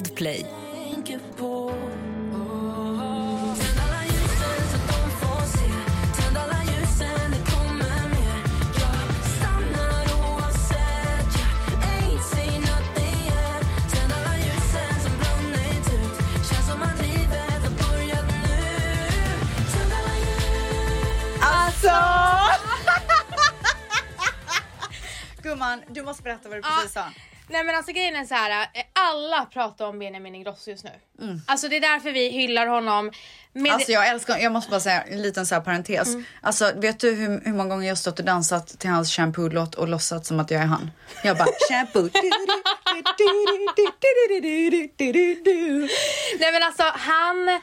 Podplay. Alltså! Gumman, du måste berätta vad du precis sa. Nej men alltså grejen är så här. eh, alla pratar om Benjamin Ingrosso just nu. Alltså det är därför vi hyllar honom. Med Mm. Alltså jag älskar, jag måste bara säga en liten så här parentes. Alltså vet du hur, hur många gånger jag stått och dansat till hans shampoo-låt och låtsats som att jag är han? Jag bara shampoo. Nej men alltså han, nej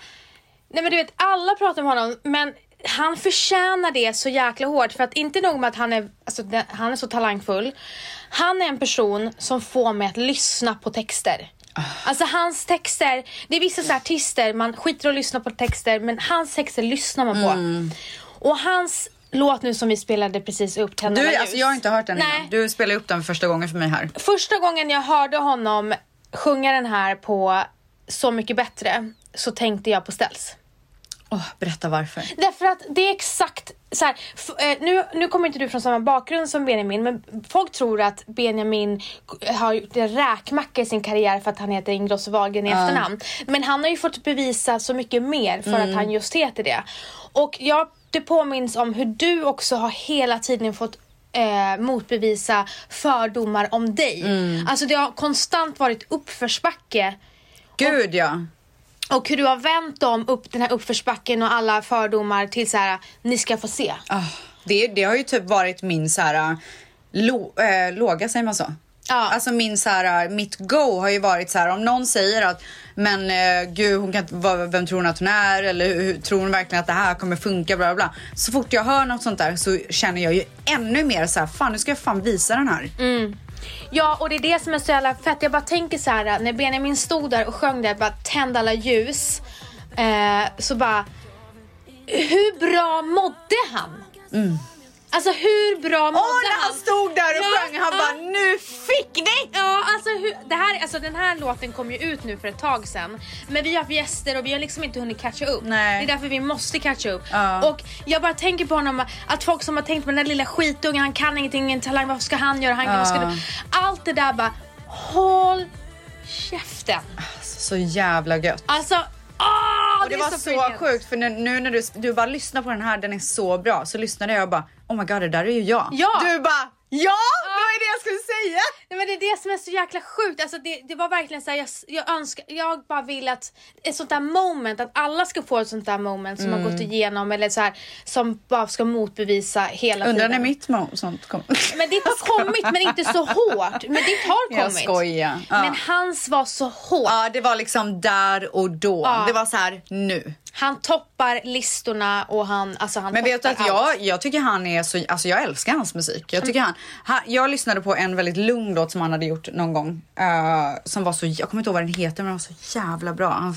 men du vet alla pratar om honom men han förtjänar det så jäkla hårt för att inte nog med att han är, alltså, han är så talangfull. Han är en person som får mig att lyssna på texter. Alltså hans texter, det är vissa så artister, man skiter i att lyssna på texter men hans texter lyssnar man på. Och hans låt nu som vi spelade precis upp, Tända alla Du, ljus. alltså jag har inte hört den Nej. innan. Du spelade upp den för första gången för mig här. Första gången jag hörde honom sjunga den här på Så mycket bättre så tänkte jag på Ställs. Åh, berätta varför. Därför att det är exakt så här, eh, nu, nu kommer inte du från samma bakgrund som Benjamin men folk tror att Benjamin har gjort en räkmacka i sin karriär för att han heter Ingrosso Wahlgren i efternamn. Men han har ju fått bevisa så mycket mer för att han just heter det. Och jag, det påminns om hur du också har hela tiden fått eh, motbevisa fördomar om dig. Alltså det har konstant varit uppförsbacke Gud ja. Och hur du har vänt om upp den här uppförsbacken och alla fördomar till så här: ni ska få se. Ah, det, det har ju typ varit min så här lo, eh, låga, säger man så? Ja. Alltså min så här, mitt go har ju varit så här om någon säger att men eh, gud hon kan vad- vem tror hon att hon är eller hur, tror hon verkligen att det här kommer funka bla bla. Så fort jag hör något sånt där så känner jag ju ännu mer så här fan nu ska jag fan visa den här. Ja och det är det som är så jävla fett. Jag bara tänker så här äh, när Benjamin stod där och sjöng det, bara tänd alla ljus. Eh, så bara, hur bra mådde han? Mm. Alltså hur bra mådde Åh när han stod där och Ja, sjöng han ja. bara nu fick ni! Ja, alltså, hur, det här, alltså den här låten kom ju ut nu för ett tag sedan. Men vi har haft gäster och vi har liksom inte hunnit catcha upp. Nej. Det är därför vi måste catcha upp. Ja. Och jag bara tänker på honom, att folk som har tänkt på den där lilla skitungen, han kan ingenting, ingen talang, vad ska han göra? Han, vad ska Ja. du? Allt det där bara, håll käften. Så jävla gött. Alltså, åh, Och det, är var så, brilliant. sjukt för nu, nu när du, du bara lyssnar på den här, den är så bra. Så lyssnade jag och bara oh my god det där är ju jag. Ja. Du bara ja, det var det jag skulle säga. Nej, men det är det som är så jäkla sjukt. Alltså det, det var verkligen så här, jag, jag önskar, jag bara vill att ett sånt där moment, att alla ska få ett sånt där moment som har Mm. gått igenom eller så här, som bara ska motbevisa hela Undrar när tiden. mitt mo- sånt kom. Men ditt har kommit men inte så hårt. Men ditt har Jag kommit. skojar. Ja. Men hans var så hårt. Ja, det var liksom där och då. Ja. Det var så här nu. Han toppar listorna och han, alltså han Men vet du att jag, jag tycker han är så, alltså jag älskar hans musik. Jag tycker han, han jag lyssnade på en väldigt lugn låt som han hade gjort någon gång. eh, som var så, jag kommer inte ihåg vad den heter men den var så jävla bra. Han,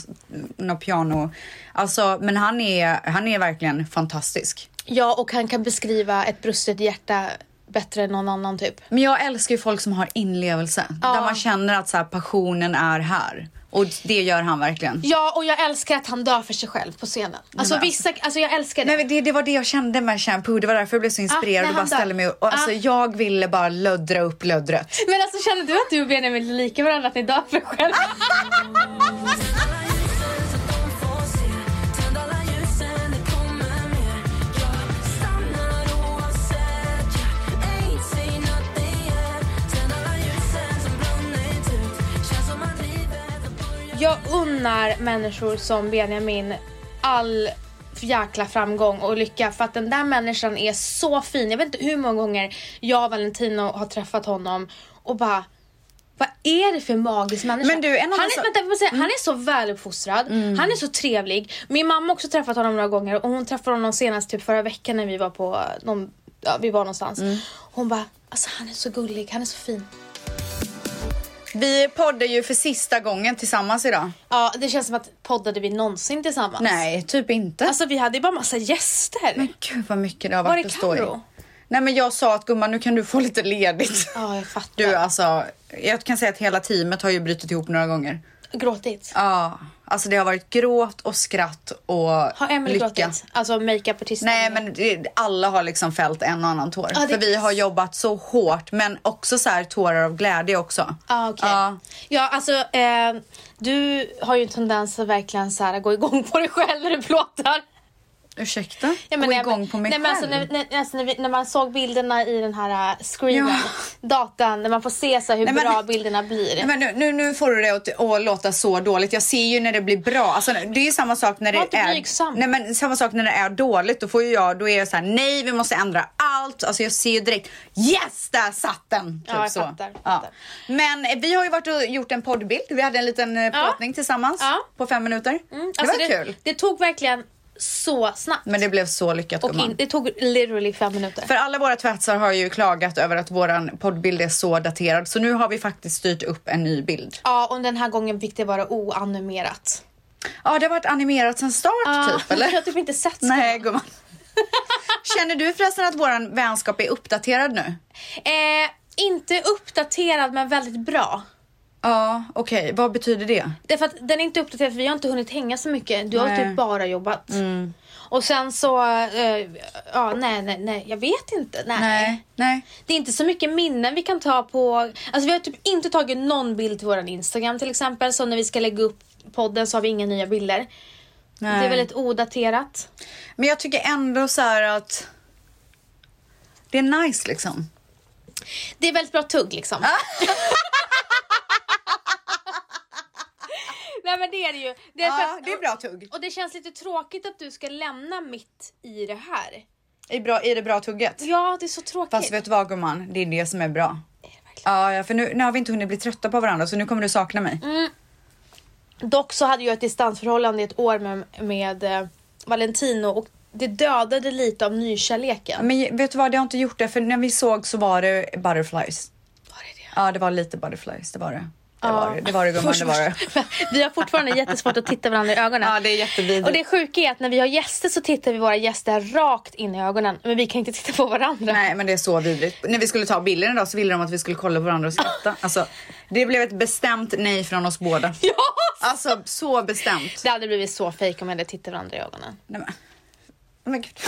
något piano. Alltså men han är, han är verkligen fantastisk. Ja och han kan beskriva ett brustet hjärta bättre än någon annan typ. Men jag älskar ju folk som har inlevelse. Ja. Där man känner att så här, passionen är här. Och det gör han verkligen. Ja och jag älskar att han dör för sig själv på scenen. Alltså men vissa, alltså jag älskar det. Nej, det, det var det jag kände med shampoo. Det var därför jag blev så inspirerad när och bara dör. ställde mig upp. Och, alltså, Ah. Jag ville bara löddra upp löddret. Men alltså känner du att du och Benjamin är lika varandra, att ni dör för er själva? Jag unnar människor som Benjamin all jäkla framgång och lycka för att den där människan är så fin. Jag vet inte hur många gånger jag och Valentino har träffat honom och bara vad är det för magisk människa? Men du, en han, är, sak- vänta, säga, han är så väluppfostrad, han är så trevlig. Min mamma har också träffat honom några gånger och hon träffade honom senast typ förra veckan när vi var på någon, ja, vi var någonstans. Hon bara, alltså han är så gullig, han är så fin. Vi poddar ju för sista gången tillsammans idag. Ja, det känns som att poddade vi någonsin tillsammans? Nej, typ inte. Alltså vi hade ju bara massa gäster. men gud vad mycket det har Var varit att stå i. Nej men jag sa att gumman nu kan du få lite ledigt. Ja, jag fattar. Du alltså, jag kan säga att hela teamet har ju brutit ihop några gånger. Gråtit. Ja, alltså det har varit gråt och skratt och Har Emily lycka. gråtit? Alltså makeupartisten? Nej men det, alla har liksom fällt en och annan tår. Det- För vi har jobbat så hårt men också så här tårar av glädje också. Ah, okej. Ja. Ja, alltså eh, du har ju en tendens att verkligen så här, gå igång på dig själv när du plåtar. Ursäkta? Ja, Gå nej, igång på mig nej, men själv? alltså, när, när, alltså, när, vi, när man såg bilderna i den här uh, screenen, Ja. datan, när man får se så hur Nej, men- bra bilderna blir. Nej, Men nu, nu, nu får du det att, att låta så dåligt. Jag ser ju när det blir bra. Alltså, det är ju samma sak när det är... blygsam. Nej, men samma sak när det är dåligt. Då får ju jag, då är jag så här, nej vi måste ändra allt. Alltså jag ser ju direkt, yes där satt den! Typ Ja, jag så. fattar, Ja. fattar. Men eh, vi har ju varit och gjort en poddbild. Vi hade en liten eh, Ja. pratning tillsammans Ja. på fem minuter. Mm, det alltså, var kul. Det tog verkligen så snabbt. Men det blev så lyckat och in, det tog literally fem minuter. För alla våra tvättsar har ju klagat över att våran poddbild är så daterad. Så nu har vi faktiskt styrt upp en ny bild. Ja, och den här gången fick det vara oanimerat. Ja, det har varit animerat sen start typ, eller? Jag har typ inte sett Nej, gumman. Känner du förresten att våran vänskap är uppdaterad nu? Eh, inte uppdaterad men väldigt bra. Ja, okej. Vad betyder det? Därför att den är inte uppdaterad för vi har inte hunnit hänga så mycket. Du har Nej. Mm. typ bara jobbat. Och sen så, eh, ja nej nej nej, jag vet inte. Nej. Nej. Nej. Det är inte så mycket minnen vi kan ta på, alltså vi har typ inte tagit någon bild till våran Instagram till exempel. Så när vi ska lägga upp podden så har vi inga nya bilder. Nej. Det är väldigt odaterat. Men jag tycker ändå så här att det är nice liksom. Det är väldigt bra tugg liksom. Nej men det är det ju. Det är för Ja, att- det är bra tugg. Och det känns lite tråkigt att du ska lämna mitt i det här. Är, bra, är det bra tugget? Ja, det är så tråkigt. Fast vet du vad gumman? Det är det som är bra. Är det verkligen? Ja, för nu, nu har vi inte hunnit bli trötta på varandra så nu kommer du sakna mig. Dock så hade jag ett distansförhållande i ett år med, med eh, Valentino och det dödade lite av nykärleken. Men vet du vad, det har inte gjort det för när vi såg så var det butterflies. Var det det? Ja, det var lite butterflies, det var det. Det var det, det var det gumman, det var det. Vi har fortfarande jättesvårt att titta varandra i ögonen. Ja, det är jättevidrigt. Och det sjuka är att när vi har gäster så tittar vi våra gäster rakt in i ögonen. Men vi kan inte titta på varandra. Nej men det är så vidrigt. När vi skulle ta bilden idag så ville de att vi skulle kolla på varandra och skratta. Alltså, det blev ett bestämt nej från oss båda. Ja! Alltså så bestämt. Det hade blivit så fejk om vi hade tittat varandra i ögonen. Nej, men. Oh, men gud.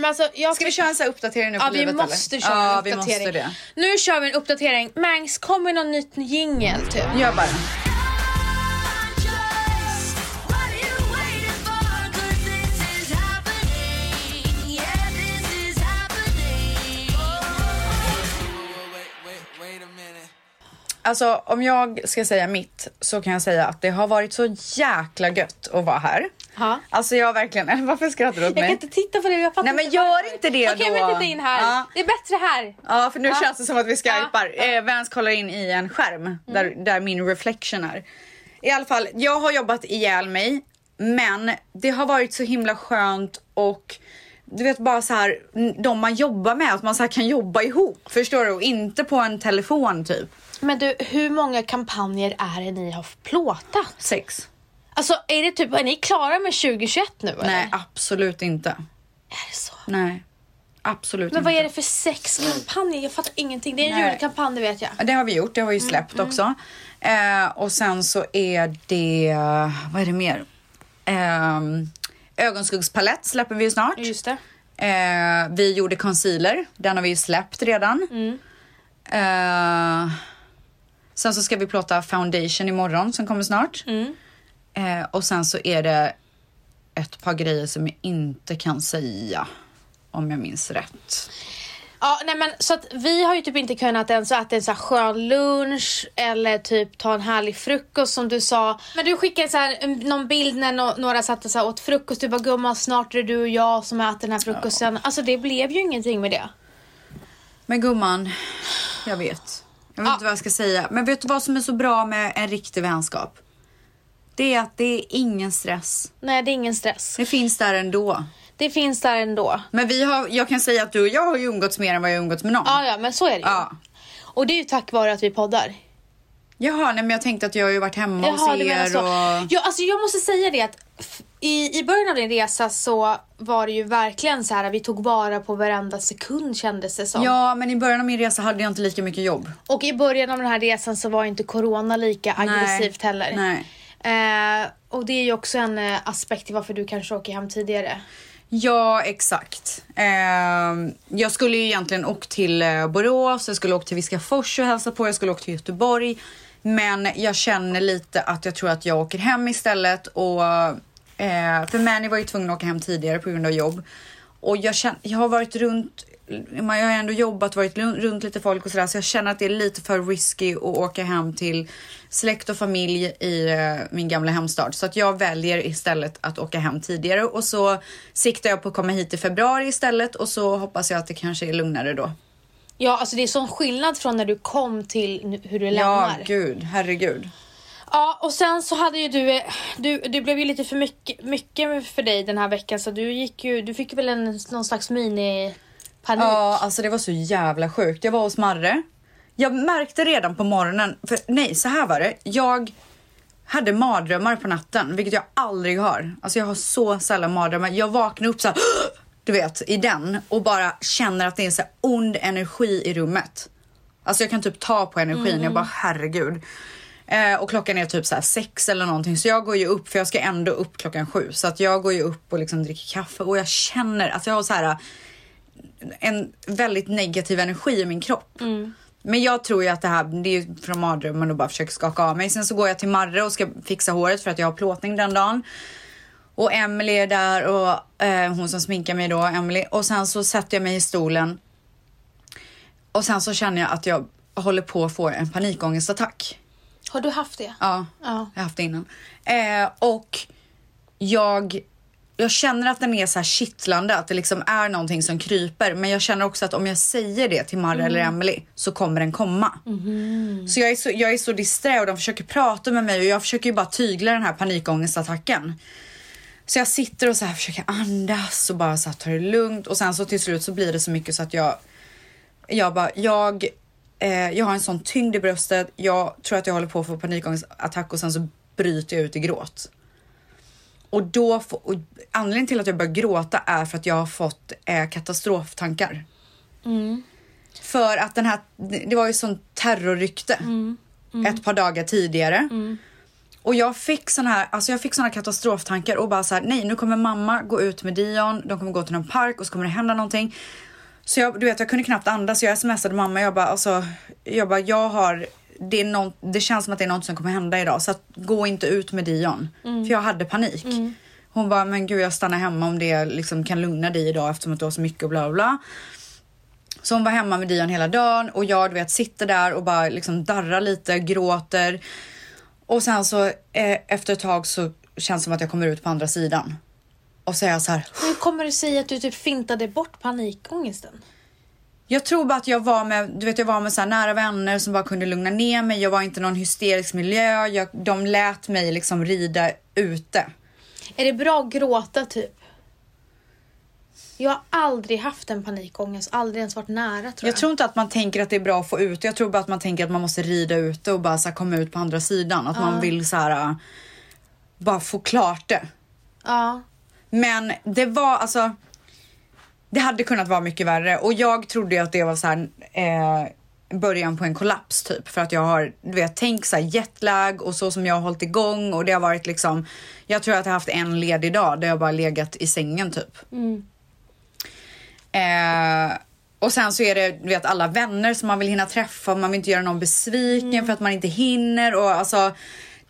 Men alltså, jag Ska vi köra en sån här uppdatering nu på Ja, vi livet måste eller? köra ja, en vi uppdatering. måste det. Nu kör vi en uppdatering. Mangs, kom med någon nytt jingel typ. Gör bara. Alltså om jag ska säga mitt så kan jag säga att det har varit så jäkla gött att vara här. Ja. Alltså jag har verkligen, varför skrattar du åt Jag kan mig? inte titta på det, jag fattar Nej, men gör inte det Okej, då. men titta in här. Ja. Det är bättre här. Ja, för nu Ja. känns det som att vi skypar. Ja. Eh, Vans kollar in i en skärm där, där min reflection är. I alla fall, jag har jobbat ihjäl mig, men det har varit så himla skönt och du vet bara så här, de man jobbar med, att man så här kan jobba ihop. Förstår du? Och inte på en telefon typ. Men du, hur många kampanjer är det ni har plåtat? Sex. Alltså är det typ, är ni klara med 2021 nu eller? Nej, absolut inte. Är det så? Nej, absolut Men inte. vad är det för sex kampanjer? Jag fattar ingenting. Det är en Nej. julkampanj, det vet jag. Ja, Det har vi gjort, det har vi Mm, ju släppt också. Eh, och sen så är det, vad är det mer? Eh, ögonskuggspalett släpper vi ju snart. Just det. Eh, vi gjorde concealer, den har vi ju släppt redan. Mm. Eh, sen så ska vi plåta foundation imorgon som kommer snart. Mm. Eh, och sen så är det ett par grejer som jag inte kan säga om jag minns rätt. Ja, nej men så att vi har ju typ inte kunnat ens äta en så här skön lunch eller typ ta en härlig frukost som du sa. Men du skickade så här, någon bild när no några satt och så här, åt frukost. Du bara gumman snart är det du och jag som äter den här frukosten. Alltså det blev ju ingenting med det. Men gumman, jag vet. Jag vet Ja. inte vad jag ska säga. Men vet du vad som är så bra med en riktig vänskap? Det är att det är ingen stress. Nej det är ingen stress. Det finns där ändå. Det finns där ändå. Men vi har, jag kan säga att du och jag har ju umgåtts mer än vad jag har umgåtts med någon. Ja ja men så är det ju. Ja. Och det är ju tack vare att vi poddar. Jaha, nej men jag tänkte att jag har ju varit hemma hos Jaha, menar er och... Ja, alltså jag måste säga det att i, I början av din resa så var det ju verkligen så här vi tog vara på varenda sekund kändes det som. Ja, men i början av min resa hade jag inte lika mycket jobb. Och i början av den här resan så var inte corona lika aggressivt heller. Nej. Eh, och det är ju också en eh, aspekt till varför du kanske åker hem tidigare. Ja, exakt. Eh, jag skulle ju egentligen åkt till eh, Borås, jag skulle åkt till Viskafors och hälsa på, jag skulle åkt till Göteborg. Men jag känner lite att jag tror att jag åker hem istället och eh, för Mani var ju tvungen att åka hem tidigare på grund av jobb. Och jag, känner, jag har varit runt, jag har ändå jobbat, varit runt lite folk och sådär så jag känner att det är lite för risky att åka hem till släkt och familj i eh, min gamla hemstad. Så att jag väljer istället att åka hem tidigare och så siktar jag på att komma hit i februari istället och så hoppas jag att det kanske är lugnare då. Ja, alltså det är sån skillnad från när du kom till hur du Ja, lämnar. gud, herregud. Ja, och sen så hade ju du, eh, du, det blev ju lite för mycket, mycket för dig den här veckan så du gick ju, du fick väl en, någon slags mini panik. Ja, alltså det var så jävla sjukt. Jag var hos Marre. Jag märkte redan på morgonen, för nej, så här var det. Jag hade mardrömmar på natten, vilket jag aldrig har. Alltså jag har så sällan mardrömmar. Jag vaknar upp så här, du vet, i den och bara känner att det är så ond energi i rummet. Alltså jag kan typ ta på energin, jag bara herregud. Eh, och klockan är typ så här sex eller någonting så jag går ju upp för jag ska ändå upp klockan sju så att jag går ju upp och liksom dricker kaffe och jag känner att jag har så här en väldigt negativ energi i min kropp. Men jag tror ju att det här, det är ju från mardrömmen och bara försöker skaka av mig. Sen så går jag till Marre och ska fixa håret för att jag har plåtning den dagen. Och Emily är där och eh, hon som sminkar mig då, Emily. Och sen så sätter jag mig i stolen. Och sen så känner jag att jag håller på att få en panikångestattack. Har du haft det? Ja, Ja. jag har haft det innan. Eh, och jag, jag känner att den är så här kittlande, att det liksom är någonting som kryper. Men jag känner också att om jag säger det till Marre eller Emily så kommer den komma. Så, jag är så jag är så disträ och de försöker prata med mig och jag försöker bara tygla den här panikångestattacken. Så jag sitter och så här försöker andas och bara så här ta det lugnt och sen så till slut så blir det så mycket så att jag jag bara, jag, eh, jag har en sån tyngd i bröstet. Jag tror att jag håller på att få panikångestattack och sen så bryter jag ut i gråt. Och då, får- och anledningen till att jag börjar gråta är för att jag har fått eh, katastroftankar. För att den här, det var ju sån terrorrykte ett par dagar tidigare. Och jag fick såna här, alltså jag fick såna katastroftankar och bara så här, nej nu kommer mamma gå ut med Dion, de kommer gå till någon park och så kommer det hända någonting. Så jag, du vet, jag kunde knappt andas. Jag smsade mamma. Jag bara, alltså, jag bara, jag har, det, är något, det känns som att det är något som kommer hända idag. Så att, gå inte ut med Dion. För jag hade panik. Hon bara, men gud jag stannar hemma om det liksom kan lugna dig idag eftersom att du har så mycket och bla bla, bla. Så hon var hemma med Dion hela dagen och jag du vet sitter där och bara liksom darrar lite, gråter. Och sen så eh, efter ett tag så känns det som att jag kommer ut på andra sidan. Och så är jag så här, Hur kommer det sig att du typ fintade bort panikångesten? Jag tror bara att jag var med, du vet jag var med så nära vänner som bara kunde lugna ner mig. Jag var inte någon hysterisk miljö. Jag, de lät mig liksom rida ute. Är det bra att gråta typ? Jag har aldrig haft en panikångest, aldrig ens varit nära tror jag. Jag tror inte att man tänker att det är bra att få ut. Jag tror bara att man tänker att man måste rida ute och bara så komma ut på andra sidan. Att man vill så här bara få klart det. Ja. Men det var alltså. Det hade kunnat vara mycket värre. Och jag trodde ju att det var så här eh, början på en kollaps typ. För att jag har du vet tänk så här jetlag och så som jag har hållit igång. Och det har varit liksom. Jag tror att jag har haft en ledig dag där jag bara legat i sängen typ. Eh, och sen så är det du vet alla vänner som man vill hinna träffa. Och man vill inte göra någon besviken för att man inte hinner. Och alltså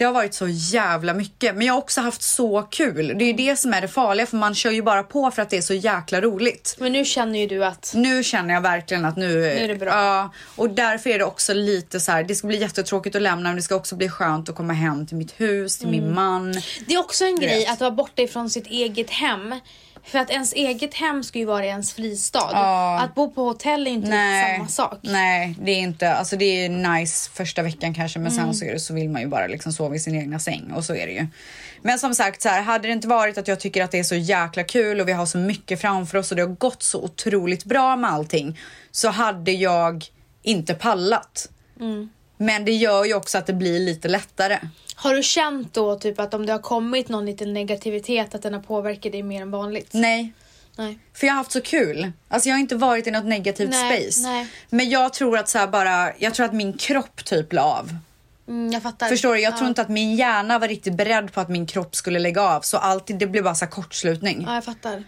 det har varit så jävla mycket. Men jag har också haft så kul. Det är ju det som är det farliga för man kör ju bara på för att det är så jäkla roligt. Men nu känner ju du att Nu känner jag verkligen att nu, är det bra. Ja, och därför är det också lite så här. Det ska bli jättetråkigt att lämna men det ska också bli skönt att komma hem till mitt hus, till Mm. min man. det är också en grej att vara borta ifrån sitt eget hem. För att ens eget hem ska ju vara ens fristad. Ja. Att bo på hotell är inte Nej, samma sak. nej, det är inte. Alltså det är nice första veckan kanske, men Mm. sen så, är det, så vill man ju bara liksom sova i sin egna säng och så är det ju. Men som sagt, så här, hade det inte varit att jag tycker att det är så jäkla kul och vi har så mycket framför oss och det har gått så otroligt bra med allting så hade jag inte pallat. Mm. Men det gör ju också att det blir lite lättare. Har du känt då typ att om det har kommit någon liten negativitet att den har påverkat dig mer än vanligt? Nej, Nej. för jag har haft så kul. Alltså jag har inte varit i något negativt Nej, space. nej. Men jag tror att så bara, jag tror att min kropp typ la av. Mm, jag fattar. Förstår du? Jag tror ja. inte att min hjärna var riktigt beredd på att min kropp skulle lägga av. Så alltid, det blev bara så kortslutning. Ja, jag fattar.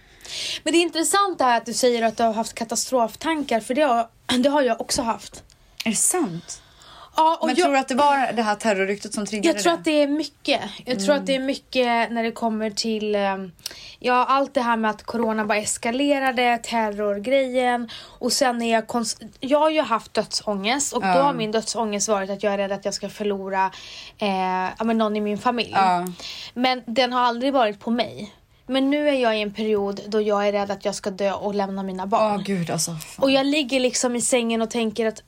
Men det är intressant det här att du säger att du har haft katastroftankar för det har, det har jag också haft. Är det sant? Ja, Men jag, tror du att det var det här terrorryktet som triggade jag tror det? att det är mycket. Jag tror att det är mycket när det kommer till ehm, ja, allt det här med att corona bara eskalerade, terrorgrejen och sen är jag kons- Jag har ju haft dödsångest och då Ja. har min dödsångest varit att jag är rädd att jag ska förlora eh, någon i min familj. Ja. Men den har aldrig varit på mig. Men nu är jag i en period då jag är rädd att jag ska dö och lämna mina barn. gud alltså. Fan. och jag ligger liksom i sängen och tänker att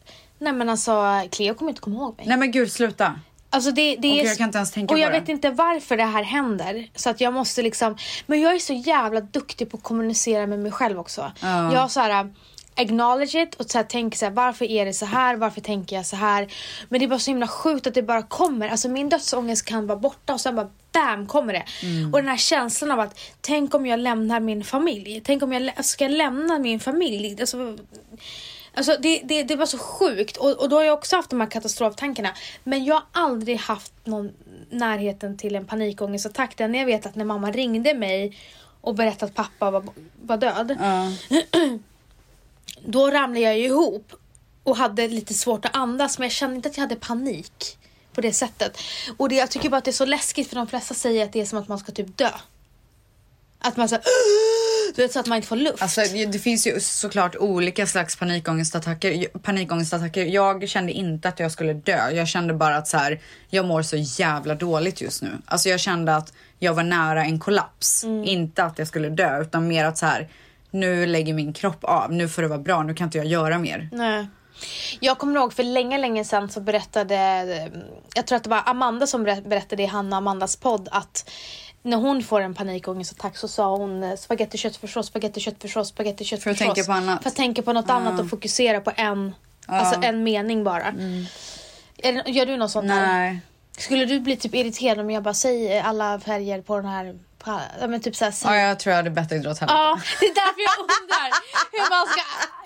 nej men alltså Cleo kommer inte komma ihåg mig. Nej men gud sluta. Alltså det, det Och är, jag kan inte ens tänka och på jag det. vet inte varför det här händer. Så att jag måste liksom, men jag är så jävla duktig på att kommunicera med mig själv också. Ja. Jag så här acknowledge it och så här, tänker så här, varför är det så här, varför tänker jag så här. Men det är bara så himla sjukt att det bara kommer. Alltså min dödsångest kan vara borta och sen bara bam kommer det. Mm. Och den här känslan av att tänk om jag lämnar min familj. Tänk om jag ska jag lämna min familj. Alltså, Alltså det, det, det var så sjukt och, och då har jag också haft de här katastroftankarna. Men jag har aldrig haft någon närheten till en panikångestattack. Den jag vet att när mamma ringde mig och berättade att pappa var, var död. Ja. Då ramlade jag ju ihop och hade lite svårt att andas men jag kände inte att jag hade panik på det sättet. Och det, jag tycker bara att det är så läskigt för de flesta säger att det är som att man ska typ dö. Att man så, du vet, så att man inte får luft. Alltså, det finns ju såklart olika slags panikångestattacker. panikångestattacker. Jag kände inte att jag skulle dö. Jag kände bara att så här, jag mår så jävla dåligt just nu. Alltså jag kände att jag var nära en kollaps. Inte att jag skulle dö utan mer att så här, nu lägger min kropp av. Nu får det vara bra. Nu kan inte jag göra mer. Nej. Jag kommer ihåg för länge, länge sedan så berättade, jag tror att det var Amanda som ber- berättade i Hanna Amandas podd att när hon får en panikångestattack så sa hon eh, spagetti köttfärssås, spagetti köttfärssås, spagetti köttfärssås. tänka på annat. För att tänka på något annat och fokusera på en, alltså en mening bara. Är det, gör du något sånt där? Nej. Skulle du bli typ irriterad om jag bara säger alla färger på den här, ja men typ såhär. Ja, jag tror jag hade dig dra åt helvete. Ja, det är därför jag undrar hur man ska...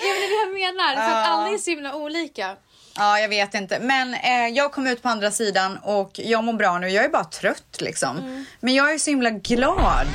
Jag vet inte vad jag menar, för att alla är så himla olika. Ja, jag vet inte. Men eh, jag kom ut på andra sidan och jag mår bra nu. Jag är bara trött liksom. Men jag är så himla glad.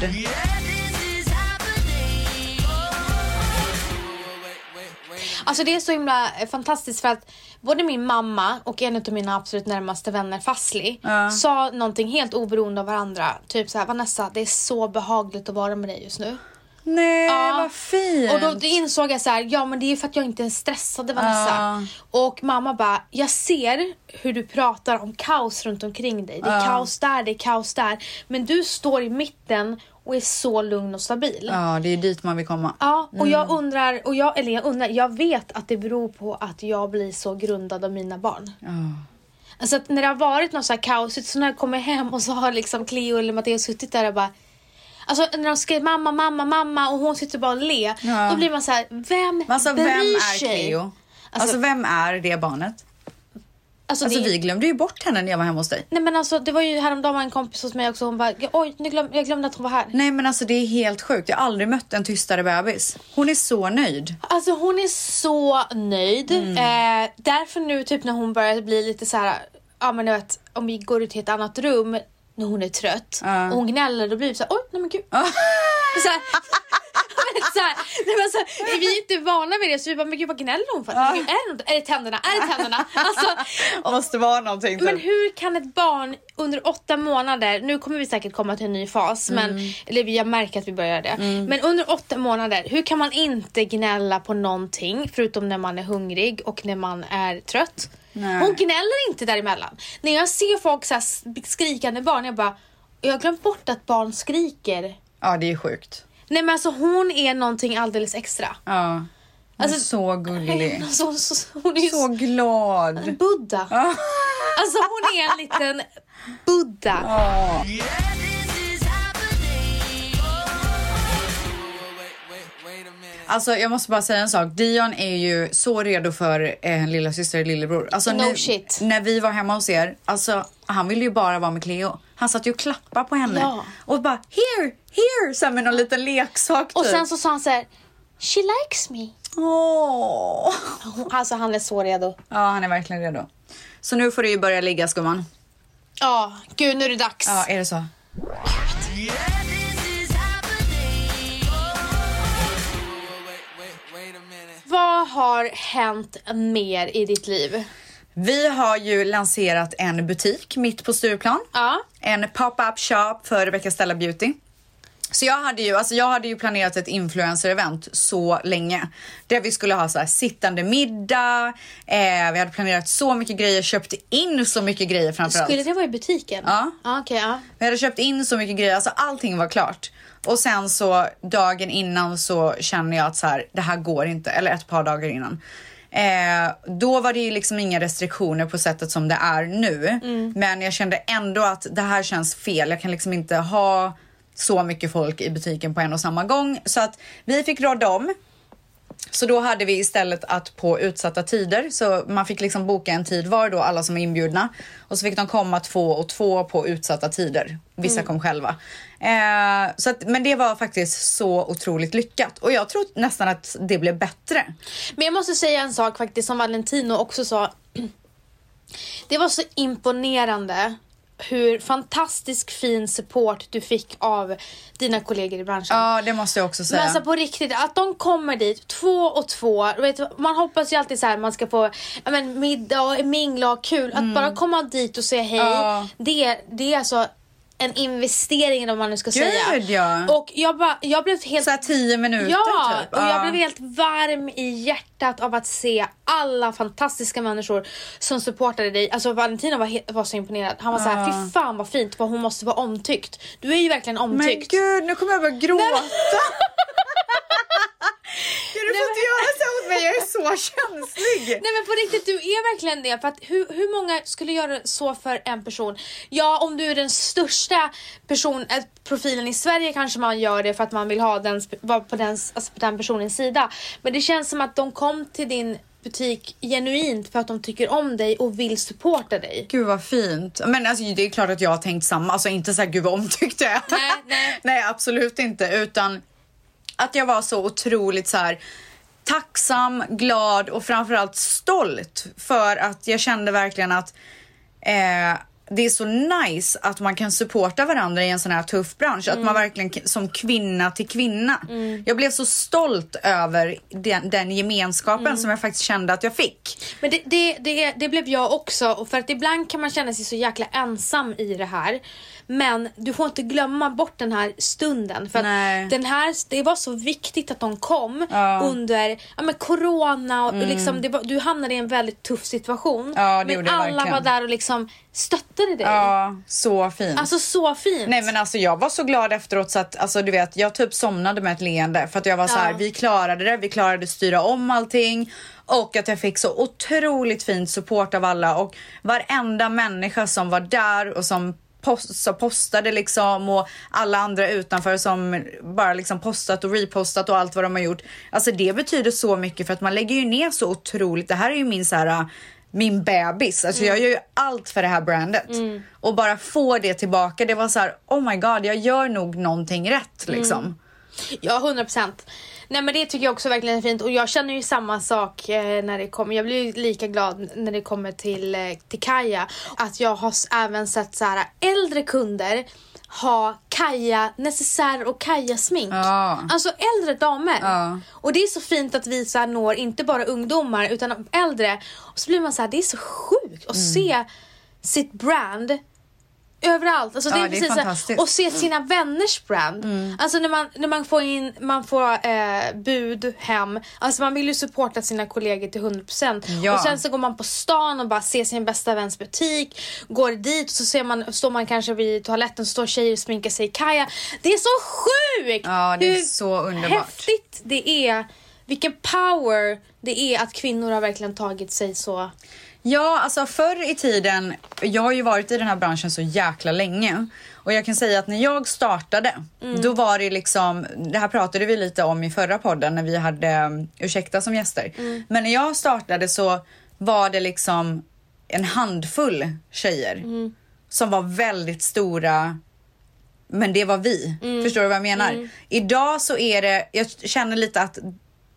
Alltså det är så himla eh, fantastiskt för att både min mamma och en av mina absolut närmaste vänner, Fazli, Ja. sa någonting helt oberoende av varandra. Typ så här, Vanessa, det är så behagligt att vara med dig just nu. Nej, Ja. vad fint. Och då, insåg jag så här, ja men det är för att jag inte är stressad Vanessa. Och mamma bara, jag ser hur du pratar om kaos runt omkring dig. Det är Ja. kaos där, det är kaos där. Men du står i mitten och är så lugn och stabil. Ja, det är dit man vill komma. Ja, och jag undrar, och jag, eller jag undrar, jag vet att det beror på att jag blir så grundad av mina barn. Ja. Alltså att när det har varit något så här kaosigt, så när jag kommer hem och så har liksom Cleo eller Matteo suttit där och bara Alltså när de skriver mamma, mamma, mamma och hon sitter bara och le. Ja. Då blir man så här, vem alltså, bryr vem är sig? Cleo? Alltså, vem är det barnet? Alltså, Alltså det, vi glömde ju bort henne när jag var hemma hos dig. Nej men alltså det var ju häromdagen var en kompis hos mig också. Hon bara, oj nu glöm, jag glömde att hon var här. Nej men alltså det är helt sjukt. Jag har aldrig mött en tystare bebis. Hon är så nöjd. Alltså hon är så nöjd. Mm. Eh, därför nu typ när hon börjar bli lite så här, ja men du vet om vi går ut till ett annat rum när hon är trött Ja. och hon gnäller då blir det så här, oj nej men gud. Ja. Så här, men så här, nej, men så här, vi är inte vana vid det så vi bara, men gud vad gnäller hon för? Men gud, Är, det, något? är det tänderna? Är det tänderna? Alltså, Måste vara någonting. typ. men hur kan ett barn under åtta månader, nu kommer vi säkert komma till en ny fas, men, Mm. eller jag märker att vi börjar det. Men under åtta månader, hur kan man inte gnälla på någonting förutom när man är hungrig och när man är trött? Nej. Hon gnäller inte däremellan. När jag ser folk så skrikande barn, jag bara, jag har glömt bort att barn skriker. Ja det är sjukt. Nej men alltså hon är någonting alldeles extra. Ja. Hon Alltså- är så gullig. Så, så, hon är Så glad. Buddha. Ja. Alltså hon är en liten Buddha. Ja. Alltså jag måste bara säga en sak. Dion är ju så redo för en lilla syster och lillebror. Alltså, No nu, shit. När vi var hemma hos er, alltså han ville ju bara vara med Cleo. Han satt ju och klappade på henne Ja. och bara here, here, så här med någon liten leksak typ. Och sen så sa han så här. She likes me. Åh. Alltså han är så redo. Ja, han är verkligen redo. Så nu får du ju börja ligga skumman. Ja, gud nu är det dags. Ja, är det så? Vad har hänt mer i ditt liv? Vi har ju lanserat en butik mitt på Stureplan. Ja. En pop-up shop för Rebecca Stella Beauty. Så jag hade ju, alltså jag hade ju planerat ett influencer-event så länge. Där vi skulle ha så här sittande middag, eh, vi hade planerat så mycket grejer, köpt in så mycket grejer framförallt. Skulle det vara i butiken? Ja. ja Okej, ja. Vi hade köpt in så mycket grejer, alltså allting var klart. Och sen så dagen innan så känner jag att så här, det här går inte, eller ett par dagar innan. Eh, då var det ju liksom inga restriktioner på sättet som det är nu. Men jag kände ändå att det här känns fel. Jag kan liksom inte ha så mycket folk i butiken på en och samma gång. Så att vi fick råda om. Så då hade vi istället att på utsatta tider, så man fick liksom boka en tid var då, alla som är inbjudna. Och så fick de komma två och två på utsatta tider. Vissa kom själva. Eh, så att, men det var faktiskt så otroligt lyckat. Och jag tror nästan att det blev bättre. Men jag måste säga en sak faktiskt som Valentino också sa. Det var så imponerande hur fantastisk fin support du fick av dina kollegor i branschen. Ja, det måste jag också säga. Men alltså på riktigt, att de kommer dit två och två. Vet, man hoppas ju alltid så här man ska få ja, men, middag och mingla och kul. Att bara komma dit och säga hej. Mm. Ja. Det, det är alltså en investering om man nu ska säga. Gud, ja. Och jag, bara, jag blev helt så här tio minuter Ja, typ. och jag Ja. blev helt varm i hjärtat av att se alla fantastiska människor som supportade dig. Alltså Valentina var, var så imponerad. Han var så här, fy fan vad fint, vad hon måste vara omtyckt. Du är ju verkligen Men omtyckt. gud, nu kommer jag börja gråta. Du får inte göra så mot mig, jag är så känslig. Nej men på riktigt, du är verkligen det. För att hur, hur många skulle göra så för en person? Ja, om du är den största person, eh, profilen i Sverige kanske man gör det för att man vill ha den, vara på den, alltså på den personens sida. Men det känns som att de kom till din butik genuint för att de tycker om dig och vill supporta dig. Gud vad fint. Men alltså, det är klart att jag har tänkt samma. Alltså inte så här, gud vad omtyckt jag är. Nej, nej. nej, absolut inte. Utan att jag var så otroligt så här tacksam, glad och framförallt stolt för att jag kände verkligen att eh, det är så nice att man kan supporta varandra i en sån här tuff bransch. Att man verkligen k- som kvinna till kvinna. Jag blev så stolt över den, den gemenskapen som jag faktiskt kände att jag fick. Men det, det, det, det blev jag också, för att ibland kan man känna sig så jäkla ensam i det här. Men du får inte glömma bort den här stunden. För att den här, det var så viktigt att de kom Ja. Mm. under ja, men corona. Och liksom, det var, du hamnade i en väldigt tuff situation. Ja, men alla verkligen. var där och liksom stöttade dig. Ja, så fint. Alltså så fint. Nej men alltså jag var så glad efteråt så att alltså du vet jag typ somnade med ett leende för att jag var så här vi klarade det, vi klarade styra om allting och att jag fick så otroligt fint support av alla och varenda människa som var där och som post, så postade liksom och alla andra utanför som bara liksom postat och repostat och allt vad de har gjort. Alltså det betyder så mycket för att man lägger ju ner så otroligt. Det här är ju min så här min bebis. Alltså jag gör ju allt för det här brandet. Och bara få det tillbaka. Det var så här, oh my god, jag gör nog någonting rätt liksom. Ja, 100 procent. Nej men det tycker jag också verkligen är fint och jag känner ju samma sak eh, när det kommer. Jag blir ju lika glad när det kommer till, eh, till Kaja. Att jag har även sett så här äldre kunder ha Kaja necessär och Kaja smink. Ja. Alltså äldre damer. Ja. Och det är så fint att vi så här når inte bara ungdomar utan äldre. Och så blir man så här, det är så sjukt att Mm. se sitt brand överallt. Alltså, Ja, det är det är precis så här- fantastiskt. och se sina vänners brand. Alltså när man, när man får in man får eh, bud hem. Alltså man vill ju supporta sina kollegor till 100%. Ja. Och sen så går man på stan och bara ser sin bästa väns butik. Går dit och så ser man, står man kanske vid toaletten så står tjejer och sminkar sig i kaja. Det är så sjukt! Ja, det är hur så underbart. häftigt det är vilken power det är att kvinnor har verkligen tagit sig så... Ja, alltså förr i tiden, jag har ju varit i den här branschen så jäkla länge. Och jag kan säga att när jag startade, då var det liksom, det här pratade vi lite om i förra podden när vi hade um, Ursäkta som gäster. Men när jag startade så var det liksom en handfull tjejer som var väldigt stora men det var vi. Förstår du vad jag menar? Idag så är det, jag känner lite att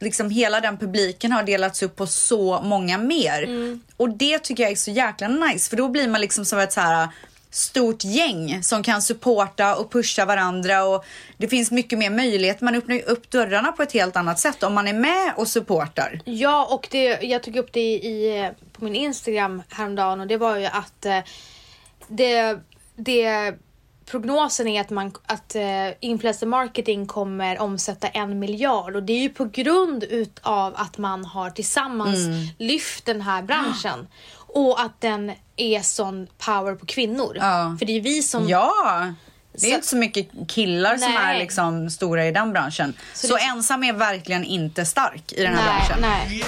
liksom hela den publiken har delats upp på så många mer. Och det tycker jag är så jäkla nice för då blir man liksom som ett så här stort gäng som kan supporta och pusha varandra och det finns mycket mer möjlighet. Man öppnar ju upp dörrarna på ett helt annat sätt om man är med och supportar. Ja, och det, jag tog upp det i, på min Instagram häromdagen och det var ju att eh, det, det prognosen är att, man, att eh, influencer marketing kommer omsätta en miljard och det är ju på grund utav att man har tillsammans lyft den här branschen och att den är sån power på kvinnor. Ja. För det är vi som... Ja! Det är Så- inte så mycket killar som Nej. är liksom stora i den branschen. Så, det- ensam är verkligen inte stark i den här nej, branschen. nej.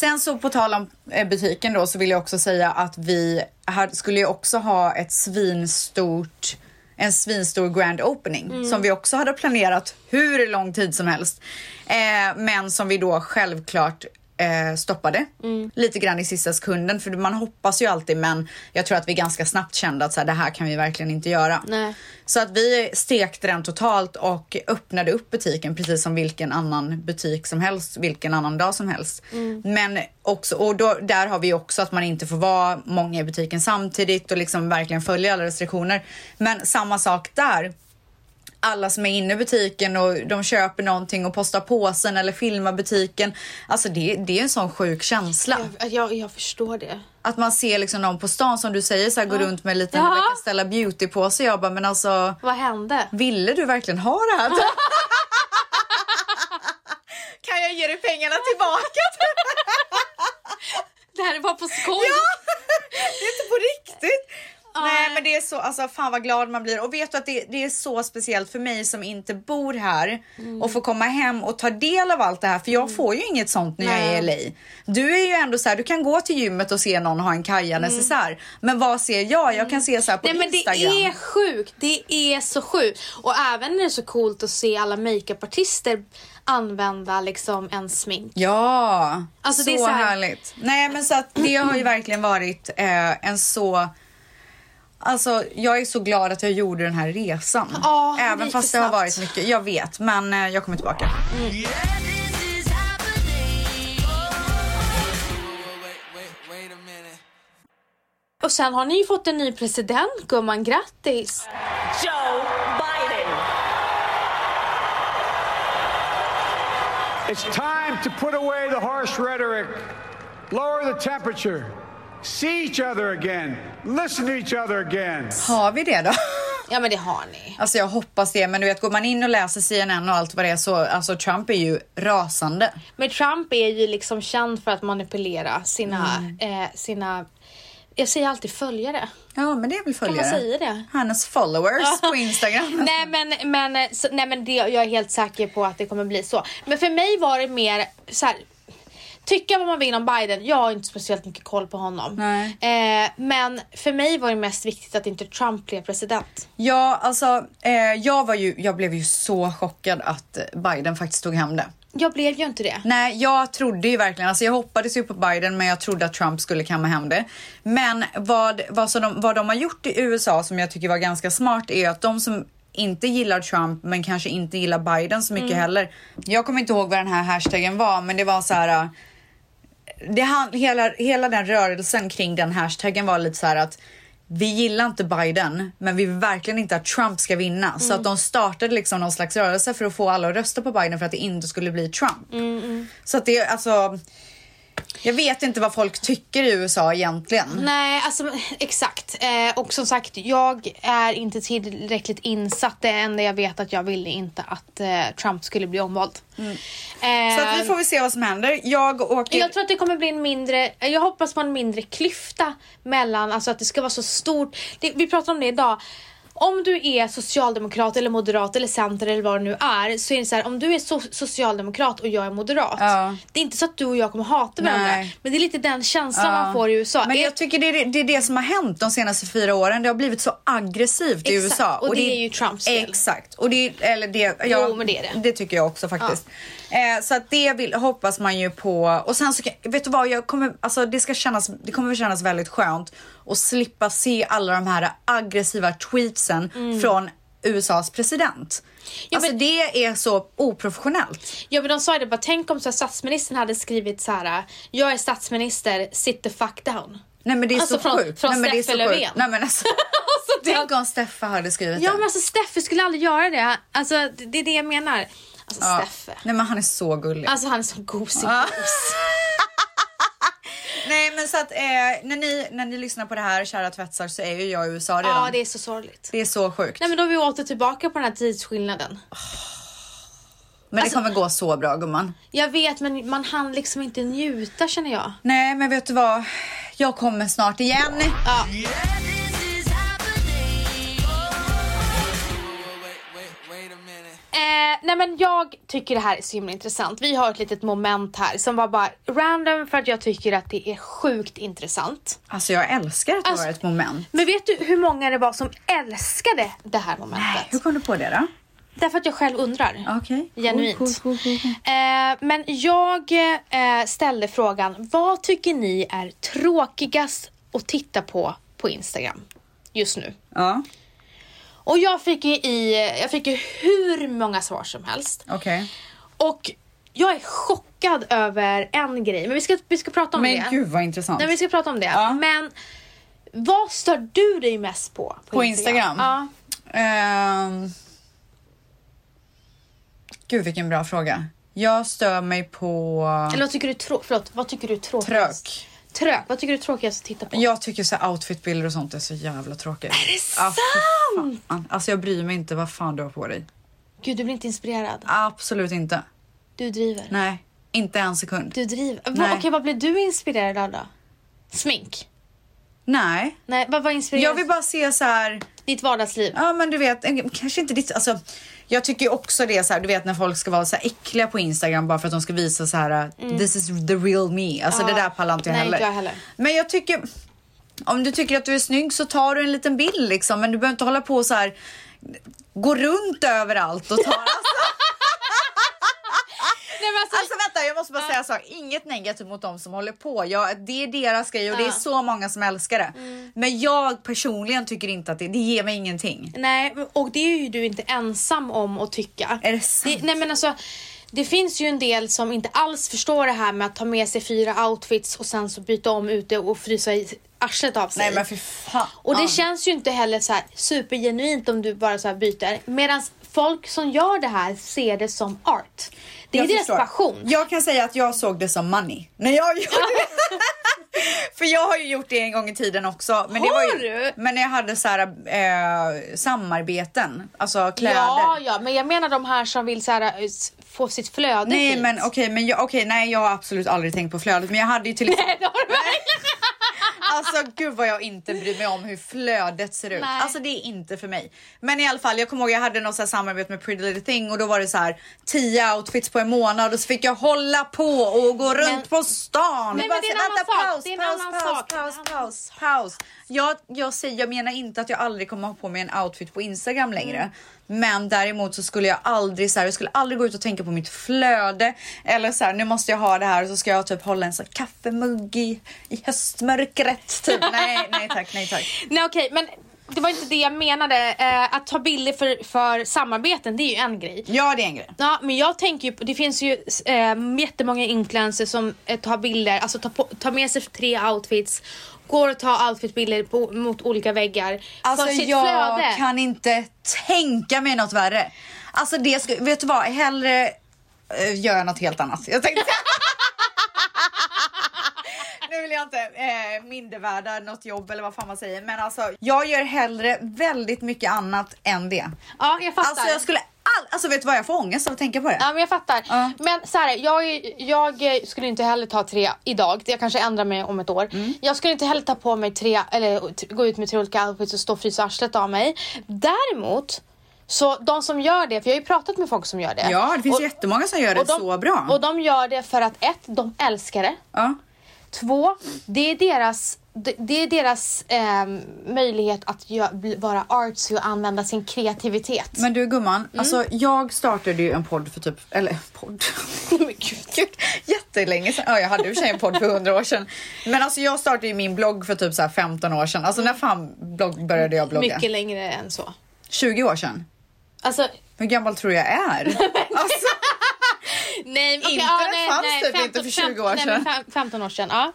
Sen så på tal om eh, butiken då så vill jag också säga att vi skulle ju också ha ett svinstort en svinstor grand opening som vi också hade planerat hur lång tid som helst. Eh, men som vi då självklart eh, stoppade lite grann i sista sekunden för man hoppas ju alltid men jag tror att vi ganska snabbt kände att så här, det här kan vi verkligen inte göra. Nej. Så att vi stekte den totalt och öppnade upp butiken precis som vilken annan butik som helst, vilken annan dag som helst. Men också, och då, där har vi också att man inte får vara många i butiken samtidigt och liksom verkligen följa alla restriktioner. Men samma sak där. Alla som är inne i butiken och de köper någonting och postar påsen eller filmar butiken. Alltså det, det är en sån sjuk känsla. Jag, jag, jag förstår det. Att man ser liksom någon på stan som du säger så här, går runt med en liten Ja. Rebecca Stella beauty på sig. Jag bara, men alltså Vad hände? ville du verkligen ha det här? kan jag ge dig pengarna tillbaka? Det här var på skoj. ja, det är inte på riktigt. Nej men det är så, alltså fan vad glad man blir och vet du att det, det är så speciellt för mig som inte bor här och får komma hem och ta del av allt det här för jag får ju inget sånt när jag är i LA. Du är ju ändå så här, du kan gå till gymmet och se någon ha en kaja necessär. Men vad ser jag? Jag kan se så här på Nej men det är sjukt, det är så sjukt. Och även när det är så coolt att se alla makeupartister använda liksom en smink. Ja, Alltså, så, det är så här- härligt. Nej men så att det har ju verkligen varit eh, en så Alltså jag är så glad att jag gjorde den här resan. Det Även gick fast det har varit mycket. Jag vet men eh, jag kommer tillbaka. Minute. Och sen har ni ju fått en ny president gumman, grattis! Joe Biden. It's time to put away the harsh rhetoric, lower the temperature, see each other again, listen to each other again. Har vi det då? Ja men det har ni. Alltså jag hoppas det men du vet går man in och läser CNN och allt vad det är så alltså Trump är ju rasande. Men Trump är ju liksom känd för att manipulera sina, Mm. eh, sina jag säger alltid följare. Ja men det är väl Kan följare. man säga det? Hennes followers på Instagram. nej men, men, så, nej, men det, jag är helt säker på att det kommer bli så. Men för mig var det mer så här. Tycka vad man vill om Biden, jag har inte speciellt mycket koll på honom. Eh, men för mig var det mest viktigt att inte Trump blev president. Ja, alltså eh, jag var ju, jag blev ju så chockad att Biden faktiskt tog hem det. Jag blev ju inte det. Nej, jag trodde ju verkligen, alltså jag hoppades ju på Biden men jag trodde att Trump skulle kamma hem det. Men vad, vad, så de, vad de har gjort i USA som jag tycker var ganska smart är att de som inte gillar Trump men kanske inte gillar Biden så mycket heller. Jag kommer inte ihåg vad den här hashtaggen var men det var så här. Det, han- hela, hela den rörelsen kring den hashtaggen var lite så här att vi gillar inte Biden, men vi vill verkligen inte att Trump ska vinna. Så att de startade liksom någon slags rörelse för att få alla att rösta på Biden för att det inte skulle bli Trump. Så att det är alltså... Jag vet inte vad folk tycker i USA egentligen. Nej, alltså exakt. Eh, och som sagt, jag är inte tillräckligt insatt. Det enda jag vet att jag ville inte att eh, Trump skulle bli omvald. Eh, Mm. Så att vi får väl se vad som händer. Jag åker... Jag tror att det kommer bli en mindre, jag hoppas på en mindre klyfta mellan, alltså att det ska vara så stort. Det, vi pratade om det idag. Om du är socialdemokrat eller moderat eller center eller vad det nu är så är det så här, om du är so socialdemokrat och jag är moderat. Ja. Det är inte så att du och jag kommer hata varandra. Nej. Men det är lite den känslan Ja. man får i USA. Men Är- jag tycker det är, det är det som har hänt de senaste fyra åren. Det har blivit så aggressivt i Exakt, USA. och det är ju Trumps fel. Exakt. Och det, eller det, ja, Jo, men det är det. Det tycker jag också faktiskt. Eh, så att det vill, hoppas man ju på. Och sen så vet du vad, jag kommer, alltså det ska kännas, det kommer kännas väldigt skönt att slippa se alla de här aggressiva tweetsen från USAs president. Mm. Ja, alltså men- det är så oprofessionellt. Ja men de sa det bara, tänk om så här, statsministern hade skrivit så här: jag är statsminister, sit the fuck down. Nej men det är Alltså så från- sjukt. från Nej, Steffe. Löfven. Nej men alltså. Alltså, det- Tänk om Steffe hade skrivit Ja det. men alltså Steffe skulle aldrig göra det. Alltså det, det är det jag menar. Alltså Ja. Steffe. Nej men han är så gullig. Alltså han är så gosig Ja. gos. Nej men så att eh, när, ni, när ni lyssnar på det här kära tvättsar så är ju jag i USA redan. Ja det är så sorgligt. Det är så sjukt. Nej men då är vi åter tillbaka på den här tidsskillnaden. men alltså- det kommer gå så bra gumman. Jag vet men man hann liksom inte njuta känner jag. Nej men vet du vad? Jag kommer snart igen. Ja. Eh, nej men jag tycker det här är så himla intressant. Vi har ett litet moment här som var bara random för att jag tycker att det är sjukt intressant. Alltså jag älskar att det Alltså- var ett moment. Men vet du hur många det var som älskade det här momentet? Hur kom du på det då? Därför att jag själv undrar. Okej. Genuint. Cool, cool, cool. Eh, men jag eh, ställde frågan, vad tycker ni är tråkigast att titta på på Instagram just nu? Ja, Och jag fick ju i, jag fick ju hur många svar som helst. okej. Och jag är chockad över en grej, men vi ska, vi ska prata om Men det. gud vad intressant. Nej, vi ska prata om det. Ja. Men vad stör du dig mest på? På, På Instagram? Ja. Ehm. Gud vilken bra fråga. Jag stör mig på Eller vad tycker du, trå- förlåt, vad tycker du är tråkigast? trök. Trök. Vad tycker du är tråkigast att titta på? Jag tycker så outfitbilder och sånt är så jävla tråkigt. Är det Ja, sant? fan. Alltså jag bryr mig inte vad fan du har på dig. Gud, du blir inte inspirerad. Absolut inte. Du driver. Nej, inte en sekund. Du driver. Va. Okej, vad blir du inspirerad av då? Smink? Nej. Nej, vad var inspirerad? Jag vill bara se så här. Ditt vardagsliv? ja men du vet, kanske inte ditt, alltså. Jag tycker också det så här, du vet när folk ska vara så här äckliga på Instagram bara för att de ska visa så här this is the real me. Alltså Mm. Ja. det där pallar inte jag Nej, heller. inte jag heller. Men jag tycker, om du tycker att du är snygg så tar du en liten bild liksom. Men du behöver inte hålla på så här gå runt överallt och ta alltså, Nej, men alltså, Alltså vänta, jag måste bara säga så. Inget negativt mot dem som håller på. Jag, det är deras grej och det är så många som älskar det. Men jag personligen tycker inte att det, det ger mig ingenting. Nej, och det är ju du inte ensam om att tycka. Är det sant? nej men alltså, det finns ju en del som inte alls förstår det här med att ta med sig fyra outfits och sen så byta om ute och frysa i arslet av sig. Nej men för fan. Och det känns ju inte heller så här supergenuint om du bara så byter. Medan folk som gör det här ser det som art. Det är Jag deras förstår. passion. Jag kan säga att jag såg det som money. När jag gjorde det. För jag har ju gjort det en gång i tiden också. Men det var Har ju, du? Men när jag hade så här, eh, samarbeten, alltså kläder. Ja, ja, men jag menar de här som vill så här, eh, få sitt flöde Nej fint. men okej, men jag, okej, nej jag har absolut aldrig tänkt på flödet. Men jag hade ju till exempel Nej, det har du verkligen. Alltså gud vad jag inte bryr mig om hur flödet ser ut. Nej. Alltså det är inte för mig. Men i alla fall, jag kommer ihåg jag hade något så samarbete med Pretty Little Thing och då var det så här 10 outfits på en månad och så fick jag hålla på och gå runt på stan. Nej, Bara men det är en annan "Vänta, sak. Paus, paus, paus, paus, paus, paus. Jag, jag, säger, jag menar inte att jag aldrig kommer ha på mig en outfit på Instagram längre. Mm. Men däremot så skulle jag aldrig så här, jag skulle aldrig gå ut och tänka på mitt flöde eller så här, nu måste jag ha det här och så ska jag typ hålla en så här kaffemugg i, i höstmörkret. Typ. nej, nej tack, nej tack. Nej okej, men det var inte det jag menade. Eh, att ta bilder för, för samarbeten, det är ju en grej. Ja, det är en grej. Ja, men jag tänker ju det finns ju eh, jättemånga influencers som eh, tar bilder, alltså tar, på, tar med sig tre outfits, går och tar outfitbilder på, mot olika väggar Alltså för sitt jag flöde. kan inte tänka mig något värre. Alltså det ska, vet du vad, hellre uh, gör jag något helt annat. Jag tänkte Nu vill jag inte eh, mindervärda något jobb eller vad fan man säger. Men alltså jag gör hellre väldigt mycket annat än det. Ja, jag fattar. Alltså jag skulle all, alltså vet du vad jag får ångest av att tänka på det? Ja men jag fattar. Ja. Men så här, jag, jag skulle inte heller ta tre idag. Jag kanske ändrar mig om ett år. Mm. Jag skulle inte heller ta på mig tre, eller gå ut med tre olika outfits och stå och frysa arslet av mig. Däremot, så de som gör det, för jag har ju pratat med folk som gör det. Ja, det finns och, jättemånga som gör det de, så bra. Och de gör det för att ett, de älskar det. ja. Två, det är deras, det, det är deras ehm, möjlighet att gö- bli- vara artsy och använda sin kreativitet. Men du gumman, Mm. alltså jag startade ju en podd för typ, eller podd, Men gud. Gud, jättelänge sedan. Ja, jag hade i och för sig en podd för 100 år sedan. Men alltså jag startade ju min blogg för typ så här 15 år sedan. Alltså när fan blogg började jag blogga? Mycket längre än så. 20 år sedan. Alltså, Hur gammal tror jag är? Alltså, nej, okej, Internet fanns typ inte för 20 år nej, sedan. fem- 15 år sedan, ja.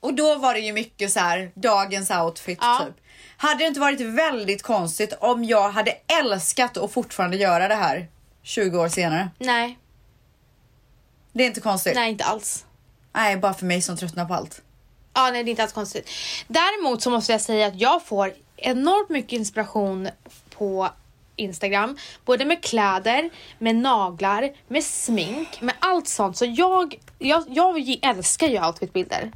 Och då var det ju mycket så här dagens outfit Ja. typ. Hade det inte varit väldigt konstigt om jag hade älskat att fortfarande göra det här 20 år senare? Nej, Det är inte konstigt. nej inte alls. Nej, bara för mig som tröttnar på allt. Ja, nej det är inte alls konstigt. Däremot så måste jag säga att jag får enormt mycket inspiration på Instagram. Både med kläder, med naglar, med smink, med allt sånt. Så jag, jag, jag älskar ju outfitbilder.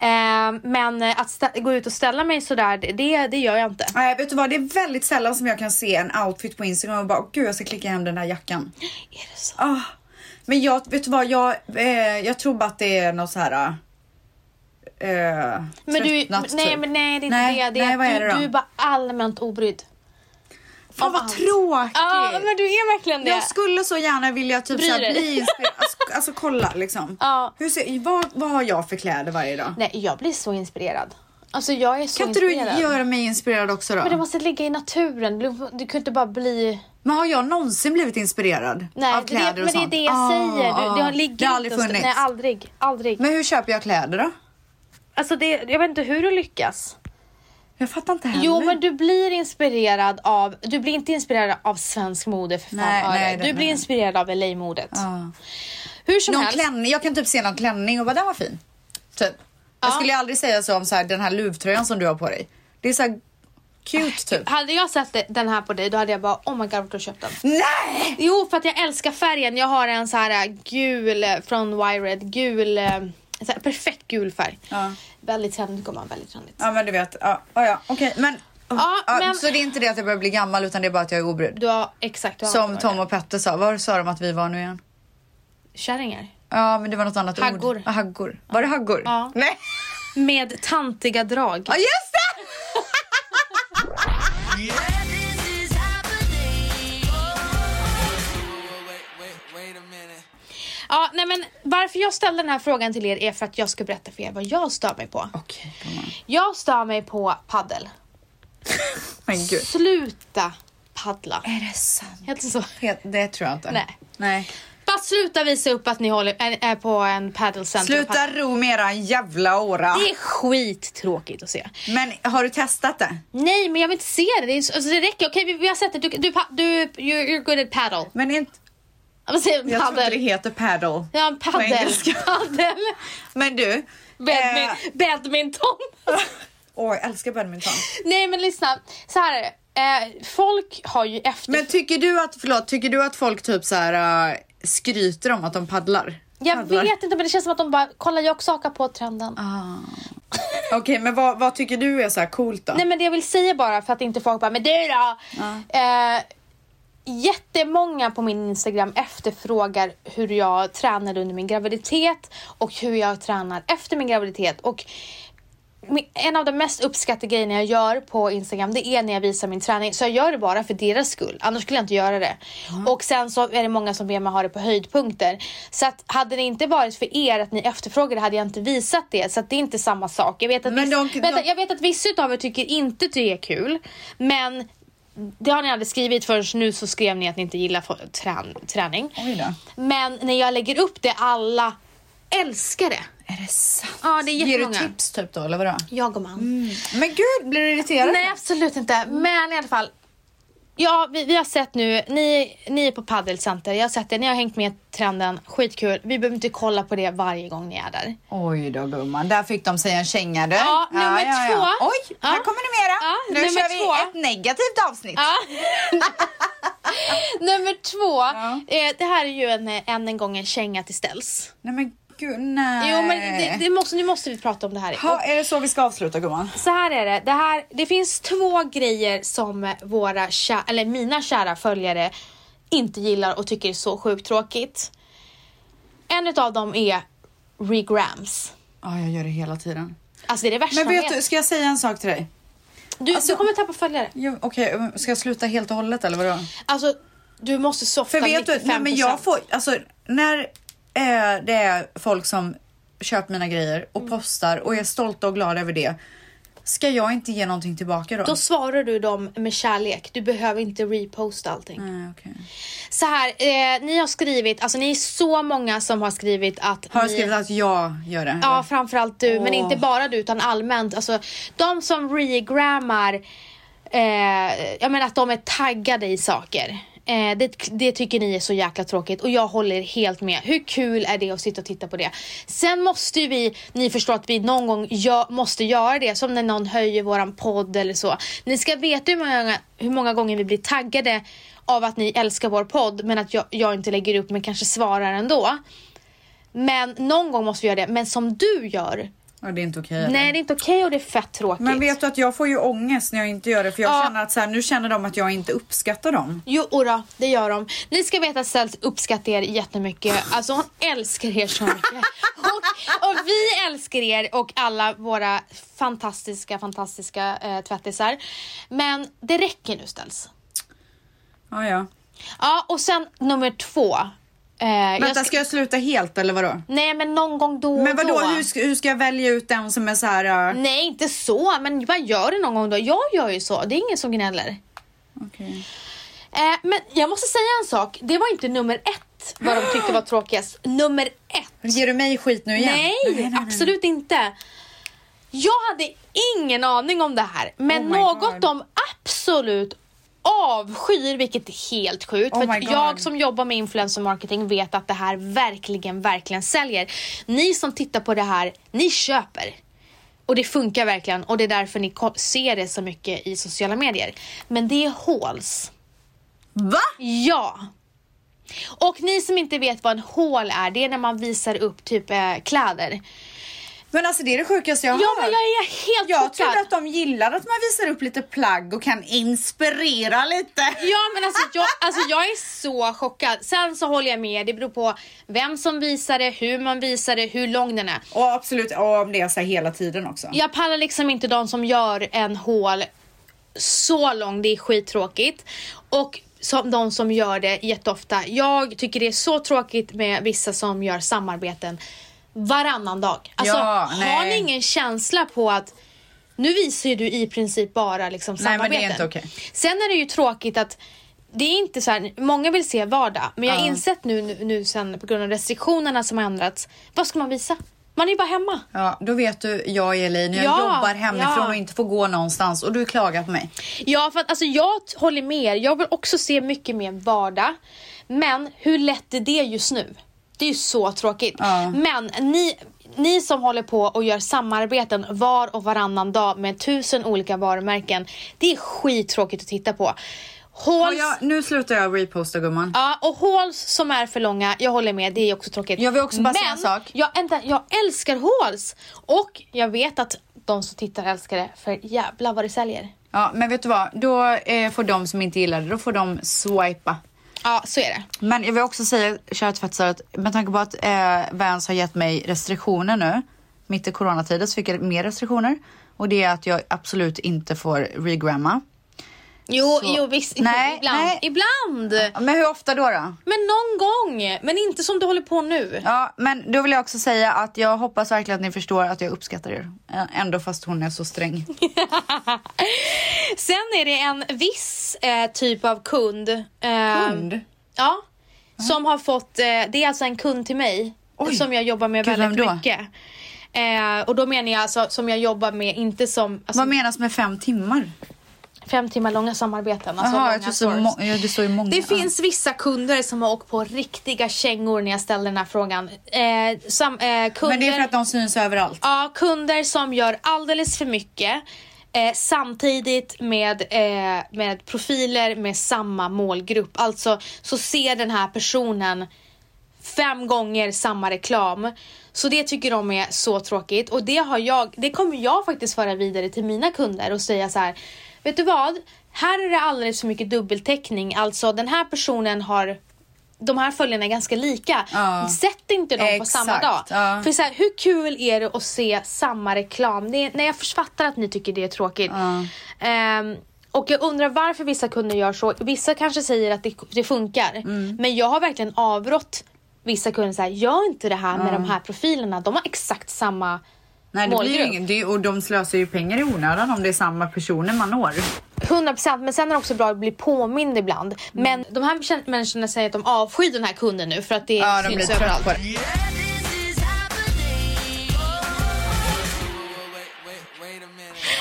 Eh, men att gå ut och ställa mig sådär, det, det gör jag inte. Nej, vet du vad? Det är väldigt sällan som jag kan se en outfit på Instagram och bara, "Åh, gud jag ska klicka hem den där jackan. Är det så? Ah, men jag, vet du vad, jag, eh, jag tror bara att det är något så här. Eh, Men du, nej typ. men nej det är inte Nej, det. det nej, vad är du, det då? du är bara allmänt obrydd. Fan vad allt. tråkigt. Ja men du är verkligen det. Jag skulle så gärna vilja typ så här, bli inspirerad. Alltså, alltså kolla liksom. Ja. Hur ser, vad, vad har jag för kläder varje dag? Nej jag blir så inspirerad. Alltså jag är så Kan inte du göra mig inspirerad också då? Men det måste ligga i naturen. Du, du kan inte bara bli... Men har jag någonsin blivit inspirerad Nej, av det, kläder men och det är sånt? det jag Ah, säger. Du, det har ah. ligger Det har aldrig och- funnits. Nej, aldrig. Aldrig. Men hur köper jag kläder då? Alltså det, jag vet inte hur du lyckas. Jag fattar inte heller. Jo, men du blir inspirerad av... Du blir inte inspirerad av svensk mode för fan Nej, nej, Du blir nej. inspirerad av LA-modet. Ja. Hur som Någon helst. klänning, jag kan typ se någon klänning och bara den var fin. Typ. Jag Ja. skulle ju aldrig säga så om så här, den här luvtröjan som du har på dig. Det är så här cute typ. Hade jag sett den här på dig då hade jag bara oh my god vart har du köpt den? Nej! Jo för att jag älskar färgen. Jag har en så här äh, gul äh, från Wired. Gul, äh, så här, perfekt gul färg. Ja. Väldigt trendigt gumman, väldigt trendigt. Ja men du vet, ja, ja, ja. okej men, Ja, men- Så det är inte det att jag börjar bli gammal utan det är bara att jag är obrydd. Du har exakt, du har Som Tom och Petter sa, vad sa de att vi var nu igen? Kärringar. Ja men det var något annat Haggor. ord. Ja, haggor. Var det haggor? Ja. Nej. Med tantiga drag. Ja just det! Ja, nej men varför jag ställde den här frågan till er är för att jag ska berätta för er vad jag stör mig på. Okej, on. Jag stör mig på paddel. Men gud. Sluta paddla. Är det sant? Helt så. Helt- Det tror jag inte. Nej. Nej. Bara sluta visa upp att ni håller, är, på en paddlecenter. och Sluta ro med eran jävla åra. Det är skittråkigt att se. Men har du testat det? Nej, men jag vill inte se det. Det, är, så- alltså, det räcker. Okej, vi, vi har sett det. Du, du, du, you're good at paddle. Men inte, Jag tror inte det paddle? heter paddle. Ja, engelska. Paddel. Men du. Badmin, eh, badminton. Åh, jag älskar badminton. Nej, men lyssna. Så här är det. Eh, folk har ju efter... Men tycker du att, förlåt, tycker du att folk typ så här äh, skryter om att de paddlar? jag paddlar? vet inte, men det känns som att de bara kollar jag också hakar på trenden. Ah. Okej, men vad, vad tycker du är så här coolt då? Nej men det jag vill säga bara för att inte folk bara, men du då? Eh, jättemånga på min Instagram efterfrågar hur jag tränade under min graviditet och hur jag tränar efter min graviditet. Och en av de mest uppskattade grejerna jag gör på Instagram det är när jag visar min träning. Så jag gör det bara för deras skull. Annars skulle jag inte göra det. Och sen så är det många som ber mig ha det på höjdpunkter. Så att hade det inte varit för er att ni efterfrågar det hade jag inte visat det. Så att det är inte samma sak. Jag vet att, Men viss, de- vänta, jag vet att vissa av er tycker inte att det är kul. Men det har ni aldrig skrivit förrän nu så skrev ni att ni inte gillar trän, träning. Men när jag lägger upp det, alla älskar det. Är det sant? Ja, det är Ger du tips typ då eller vadå? Jag och man. Men gud, blir du irriterad? Nej absolut inte. Men i alla fall. Ja, vi, vi har sett nu, ni, ni är på paddelcenter, jag har sett det, ni har hängt med trenden, skitkul. Vi behöver inte kolla på det varje gång ni är där. Oj då gumman, där fick de sig en känga du. Ja, nummer två. Oj, Ja. här kommer det mera. Ja, nu nummer kör vi två. ett negativt avsnitt. Ja. Nummer två. Eh, det här är ju en, än en gång en känga till ställs. Nej men gud, nej. Jo men det, det måste, nu måste vi prata om det här. Ha, är det så vi ska avsluta gumman? Så här är det. Det, här, det finns två grejer som våra eller mina kära följare inte gillar och tycker är så sjukt tråkigt. En av dem är regrams. Ja, jag gör det hela tiden. Alltså det är det värsta Men vet du, ska jag säga en sak till dig? Du, alltså- du kommer tappa följare. Okej, ska jag sluta helt och hållet eller vadå? Alltså du måste softa För vet du, 95%. nej, men jag får, alltså när eh, det är folk som köper mina grejer och Mm. postar och är stolta och glada över det. Ska jag inte ge någonting tillbaka då? Då svarar du dem med kärlek. Du behöver inte reposta allting. Nej, okej. Så här, eh, ni har skrivit, alltså ni är så många som har skrivit att Har ni... skrivit att jag gör det? Ja, framförallt du, men Åh. inte bara du utan allmänt. Alltså, de som regrammar, eh, jag menar att de är taggade i saker. Eh, det, det tycker ni är så jäkla tråkigt och jag håller helt med. Hur kul är det att sitta och titta på det? Sen måste ju vi, ni förstår att vi någon gång gö- måste göra det, som när någon höjer våran podd eller så. Ni ska veta hur många, hur många gånger vi blir taggade av att ni älskar vår podd men att jag, jag inte lägger upp men kanske svarar ändå. Men någon gång måste vi göra det. Men som du gör, Ja, det är inte okej. eller? nej det är inte okej och det är fett tråkigt. Men vet du att jag får ju ångest när jag inte gör det för jag Ja. känner att så här, nu känner de att jag inte uppskattar dem. Jo, ora, det gör de. Ni ska veta att Ställs uppskattar er jättemycket. Alltså hon älskar er så mycket. Och, och vi älskar er och alla våra fantastiska, fantastiska eh, tvättisar. Men det räcker nu Ställs. Ja, ja. Ja, och sen nummer två. Eh, jag Vänta, ska jag sluta helt eller vadå? Nej, men någon gång då och Men vadå, då. hur ska, hur ska jag välja ut den som är så här... Uh... Nej, inte så. Men man gör det någon gång då. Jag gör ju så. Det är ingen som gnäller. Okej. Eh, men jag måste säga en sak. Det var inte nummer ett vad de tyckte var tråkigast. Nummer ett. Ger du mig skit nu igen? Nej, absolut inte. Jag hade ingen aning om det här. Men Oh något God. de absolut avskyr, vilket är helt sjukt. Oh för jag som jobbar med influencer marketing vet att det här verkligen, verkligen säljer. Ni som tittar på det här, ni köper. Och det funkar verkligen och det är därför ni ser det så mycket i sociala medier. Men det är håls. Va? Ja. Och ni som inte vet vad en hål är, det är när man visar upp typ eh, kläder. Men alltså det är det sjukaste jag har Ja men jag är helt Jag chockad. trodde att de gillar att man visar upp lite plagg och kan inspirera lite. Ja men alltså jag, alltså jag är så chockad. Sen så håller jag med, det beror på vem som visar det, hur man visar det, hur lång den är. Och absolut, och om det är så hela tiden också. Jag pallar liksom inte de som gör en hål så lång, det är skittråkigt. Och som de som gör det jätteofta. Jag tycker det är så tråkigt med vissa som gör samarbeten varannan dag. Alltså Ja, har ni ingen känsla på att nu visar ju du i princip bara liksom Nej, men det är samarbeten. inte okej. Sen är det ju tråkigt att det är inte så här, många vill se vardag men jag har Ja. insett nu, nu, nu sen på grund av restriktionerna som har ändrats. Vad ska man visa? Man är ju bara hemma. Ja, då vet du, jag Elin, jag Ja, jobbar hemifrån ja. och inte får gå någonstans och du klagar på mig. Ja, för att alltså, jag håller med er. Jag vill också se mycket mer vardag. Men hur lätt är det just nu? Det är ju så tråkigt. Ja. Men ni, ni som håller på och gör samarbeten var och varannan dag med tusen olika varumärken. Det är skittråkigt att titta på. Håls, jag, nu slutar jag reposta gumman. Ja, och håls som är för långa, jag håller med, det är också tråkigt. Jag vill också bara Men säga en sak. Jag, vänta, jag älskar håls! Och jag vet att de som tittar älskar det, för jävla vad det säljer. Ja, men vet du vad? Då eh, får de som inte gillar det, då får de swipa. Ja, så är det. Men jag vill också säga, kära tvättisar, att med tanke på att eh, Vans har gett mig restriktioner nu, mitt i coronatiden så fick jag mer restriktioner. Och det är att jag absolut inte får regramma. Jo, Så- jo visst. Nej, ibland. nej. Ibland. Men hur ofta då? då? Men någon gång. Men inte som du håller på nu. Ja, men då vill jag också säga att jag hoppas verkligen att ni förstår att jag uppskattar er. Ändå fast hon är så sträng. Sen är det en viss eh, typ av kund. eh, Kund? Ja. Som har fått, eh, det är alltså en kund till mig. Oj. Som jag jobbar med Gud, väldigt vem då? mycket. Eh, och då menar jag alltså som jag jobbar med, inte som alltså, Vad menas med fem timmar? Fem timmar långa samarbeten. Alltså Jaha, långa så må- ja, det står ju många. Det finns vissa kunder som har åkt på riktiga kängor när jag ställde den här frågan. Eh, som, eh, kunder, Men det är för att de syns överallt. Ja, kunder som gör alldeles för mycket. eh, samtidigt med, eh, med profiler med samma målgrupp. Alltså så ser den här personen fem gånger samma reklam. Så det tycker de är så tråkigt och det har jag, det kommer jag faktiskt föra vidare till mina kunder och säga så här. Vet du vad? Här är det alldeles för mycket dubbeltäckning. Alltså den här personen har de här följarna är ganska lika. Ja. Sätt inte dem på samma Exakt, dag. ja. För så här, hur kul är det att se samma reklam? Det är, nej, jag fattar att ni tycker det är tråkigt. Ehm, och jag undrar varför vissa kunder gör så. Vissa kanske säger att det, det funkar. Mm. Men jag har verkligen avrått vissa kunder så här, gör inte det här med de här profilerna. De har exakt samma Nej, det blir ju målgrupp. ingen, det, och de slösar ju pengar i onödan om det är samma personer man når. 100% men sen är det också bra att bli påmind ibland. Mm. Men de här människorna säger att de avskyr den här kunden nu för att det Ja, de syns blir trött överallt. på det.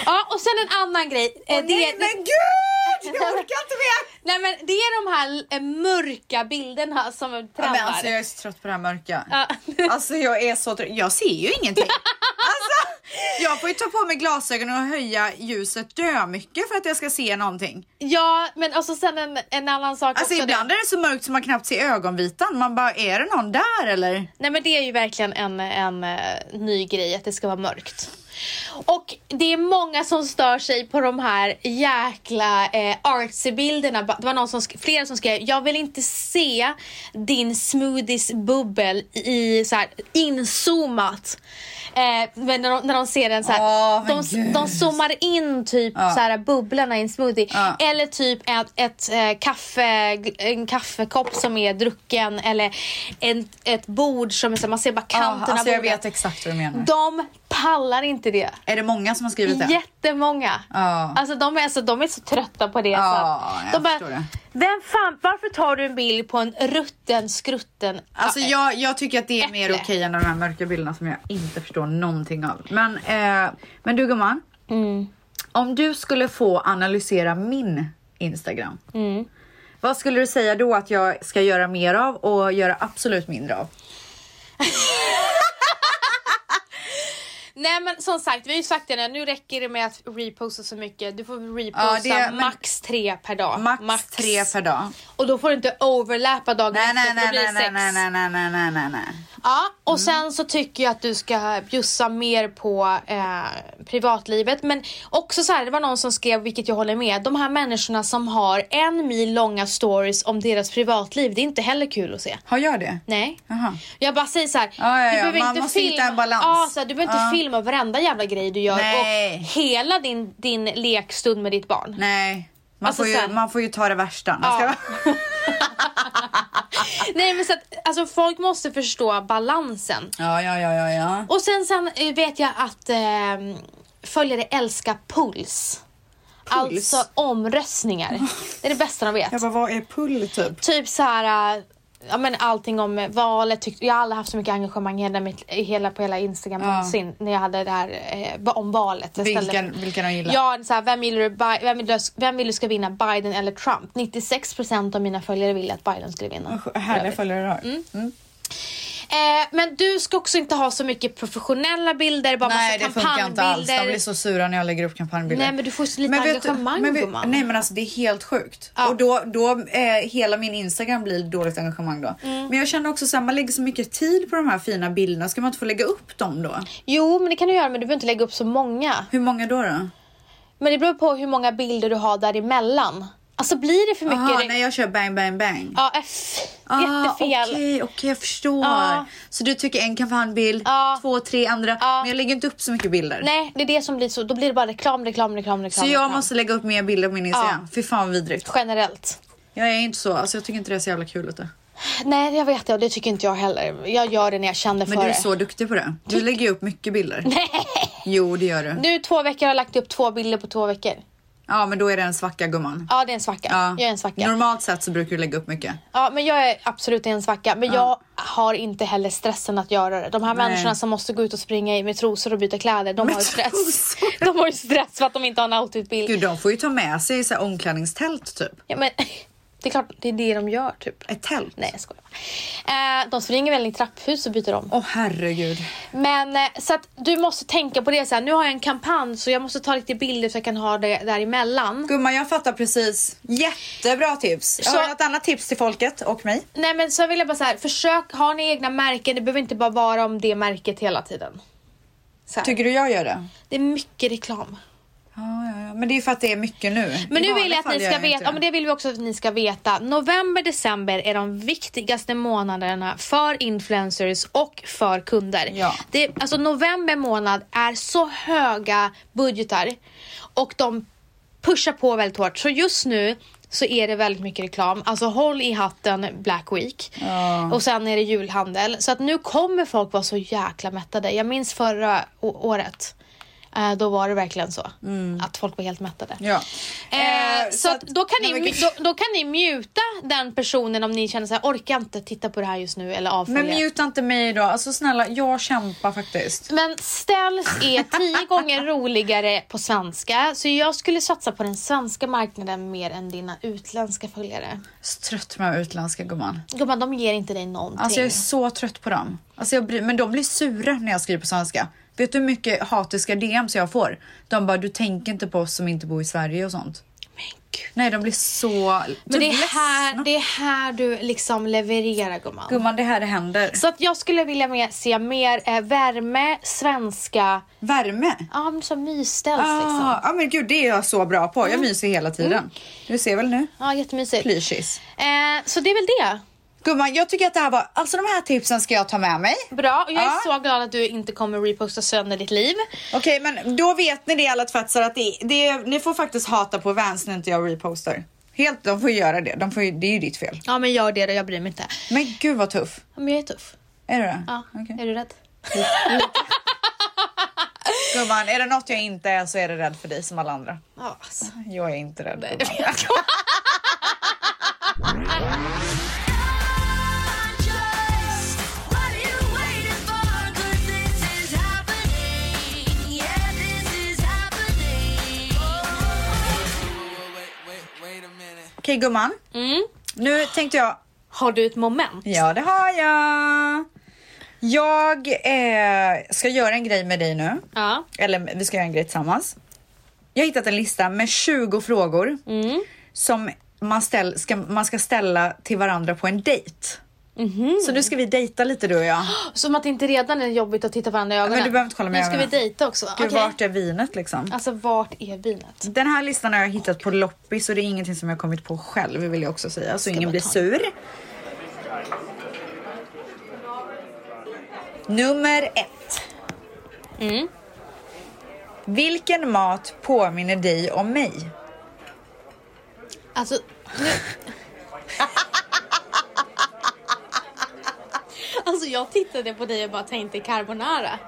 Ja och sen en annan grej. Eh, det, Nej men gud! Jag orkar inte mer! Nej men det är de här eh, mörka bilderna som Ja, trendar. men alltså, jag är så trött på det här mörka. Ja. Alltså jag är så trött. Jag ser ju ingenting. Alltså, jag får ju ta på mig glasögon och höja ljuset dö mycket för att jag ska se någonting. Ja men alltså sen en, en annan sak Alltså också. ibland det, är det så mörkt så man knappt ser ögonvitan. Man bara, är det någon där eller? Nej men det är ju verkligen en, en eh, ny grej att det ska vara mörkt. Och det är många som stör sig på de här jäkla eh, artsy-bilderna. Det var någon som flera som skrev, jag vill inte se din smoothies bubbel i så här inzoomat. Eh, men när de, när de ser den så här, men de, de zoomar in typ så här bubblorna i en smoothie. Ja. Eller typ ett, ett eh, kaffe, en kaffekopp som är drucken eller en, ett bord som är så här, man ser bara Ja, kanten alltså av jag bordet. vet exakt vad du menar. De pallar inte det. Är det många som har skrivit det? Jättemånga. Ja. Alltså, de är, alltså de är så trötta på det. Ja, så att jag de förstår det. Vem fan, varför tar du en bild på en rutten skrutten Alltså ja, jag, jag tycker att det är mer Äpple. okej än de här mörka bilderna som jag inte förstår någonting av. Men, eh, men du gumman. Mm. Om du skulle få analysera min Instagram. Mm. Vad skulle du säga då att jag ska göra mer av och göra absolut mindre av? Nej men som sagt, vi har ju sagt det nu, nu räcker det med att reposta så mycket. Du får reposta Ja, men- max tre per dag. Max, tre per dag. Och då får du inte overlappa dagen Nej, nej, efter, för nej, då blir nej, nej, sex. nej, nej, nej, nej, nej, nej. Ja, och sen så tycker jag att du ska bjussa mer på eh, privatlivet. Men också så här, det var någon som skrev, vilket jag håller med, de här människorna som har en mil långa stories om deras privatliv, det är inte heller kul att se. Har jag det? Nej. Jaha. Jag bara säger så här, Ja, ja, du ja, behöver man inte måste hitta filma, en balans. Ja, så här, du behöver inte filma varenda jävla grej du gör Nej. och hela din, din lekstund med ditt barn. Nej. Man, Alltså får ju, här- man får ju ta det värsta. Ja. Nej men så att, alltså folk måste förstå balansen. ja, ja, ja, ja, ja. Och sen, sen eh, vet jag att eh, följare älskar puls. Puls? Alltså omröstningar. Det är det bästa de vet. Jag bara, vad är pull typ? Typ så här, äh, ja men allting om valet. Tyck, jag har aldrig haft så mycket engagemang hela, mitt, hela, på hela Instagram Ja. någonsin. När jag hade det här eh, om valet. Ställde- Vilken, vilken de gillar? Ja, så här, vem, vill du, vem, vill du, vem vill du ska vinna, Biden eller Trump? 96% av mina följare ville att Biden skulle vinna. Härliga följare du har. Mm. Eh, men du ska också inte ha så mycket professionella bilder, bara Nej, massa det funkar inte alls. kampanjbilder. De blir så sura när jag lägger upp kampanjbilder. Nej men du får så lite du- engagemang men vet-. Nej men alltså det är helt sjukt. Ja. Och då, då eh, hela min Instagram blir dåligt engagemang då. Mm. Men jag känner också så här, man lägger så mycket tid på de här fina bilderna. Ska man inte få lägga upp dem då? Jo men det kan du göra men du behöver inte lägga upp så många. Hur många då? då? Men det beror på hur många bilder du har däremellan. Alltså blir det för mycket... Jaha, re- när jag kör bang bang bang. Ja, F. Ah, Jättefel. Okej, okej jag förstår. Ja. Så du tycker en kampanjbild, Ja. två, tre andra. Ja. Men jag lägger inte upp så mycket bilder. Nej, det är det som blir så. Då blir det bara reklam, reklam, reklam, reklam. Så jag reklam. måste lägga upp mer bilder på min Instagram. Fy fan vad vidrigt. Generellt. Jag är inte så, alltså jag tycker inte det är så jävla kul. Ute. Nej, jag vet det och det tycker inte jag heller. Jag gör det när jag känner för Men du är det. så duktig på det. Du lägger ju upp mycket bilder. Nej. Jo det gör du. Nu två veckor har jag lagt upp två bilder på två veckor. Ja men då är det en svacka gumman. Ja, det är en svacka. Ja. Jag är en svacka. Normalt sett så brukar du lägga upp mycket. Ja, men jag är absolut en svacka. Men jag har inte heller stressen att göra det. De här Nej. människorna som måste gå ut och springa i med trosor och byta kläder, de Med har ju stress. trosor? De har ju stress för att de inte har en outfitbild. Gud de får ju ta med sig så här omklädningstält typ. Ja, men, Det är klart, det är det de gör typ. Ett tält? Nej jag skojar. Eh, de springer väl i trapphus och byter om. Åh herregud. Men eh, så att du måste tänka på det så här. Nu har jag en kampanj så jag måste ta lite bilder så jag kan ha det däremellan. Gumman jag fattar precis. Jättebra tips. Så- har något annat tips till folket och mig. Nej men så vill jag bara så här, försök ha ni egna märken. Det behöver inte bara vara om det märket hela tiden. Tycker du jag gör det? Det är mycket reklam. Ja, ja, ja. Men det är för att det är mycket nu. Men I nu vill jag att ni ska veta, ja, men det vill vi också att ni ska veta. November, december är de viktigaste månaderna för influencers och för kunder. Ja. Det, alltså november månad är så höga budgetar och de pushar på väldigt hårt. Så just nu så är det väldigt mycket reklam. Alltså håll i hatten Black Week. Och sen är det julhandel. Så att nu kommer folk vara så jäkla mättade. Jag minns förra året. Eh, då var det verkligen så. Att folk var helt mättade. Ja. Eh, Eh, så att då, kan ni, gud. då, då kan ni muta den personen om ni känner så här, orkar inte titta på det här just nu eller avfölja. Men muta inte mig då. Alltså snälla, jag kämpar faktiskt. Men ställs är tio gånger roligare på svenska så jag skulle satsa på den svenska marknaden mer än dina utländska följare. Så trött med utländska gumman. Gumman, de ger inte dig någonting. Alltså jag är så trött på dem. Alltså jag bryr, men de blir sura när jag skriver på svenska. Vet du hur mycket hatiska DMs jag får? De bara, du tänker inte på oss som inte bor i Sverige och sånt. Nej, de blir så Men det är, här, det är här du liksom levererar gumman. Gumman, det här det händer. Så att jag skulle vilja mer, se mer eh, värme, svenska, Värme. ja men så mysställs liksom. Ah, ja men gud det är jag så bra på. Jag myser hela tiden. Du ser väl nu? Ja, jättemysigt. Plyschis. Eh, så det är väl det. Gumman jag tycker att det här var, alltså de här tipsen ska jag ta med mig. Bra, och jag är Ja. så glad att du inte kommer reposta sönder ditt liv. Okej men då vet ni det alla tvättsar att det, det, ni får faktiskt hata på Vans när inte jag repostar. Helt, de får göra det. De får det är ju ditt fel. Ja men gör det då, jag bryr mig inte. Men gud vad tuff. Ja, Men jag är tuff. Är du det? Ja, Okej. är du rädd? Gumman, är det något jag inte är så är det rädd för dig som alla andra. Ja, alltså. Jag är inte rädd. Nej, Okej gumman. Mm. Nu tänkte jag Har du ett moment? Ja, det har jag. Jag eh, ska göra en grej med dig nu. Ja. Eller vi ska göra en grej tillsammans. Jag har hittat en lista med 20 frågor Mm. som man, ställ, ska, man ska ställa till varandra på en dejt. Mhm. Så nu ska vi dejta lite du och jag. Som att det inte redan är jobbigt att titta varandra i ögonen. men du behöver inte kolla mig Nu ska vi ögonen. dejta också. Gud, Okej. vart är vinet liksom? Alltså vart är vinet? Den här listan har jag hittat på loppis och det är ingenting som jag kommit på själv vill jag också säga. Så ingen blir sur. Nummer ett. Mm. Vilken mat påminner dig om mig? Alltså nu... Alltså jag tittade på dig och bara tänkte carbonara.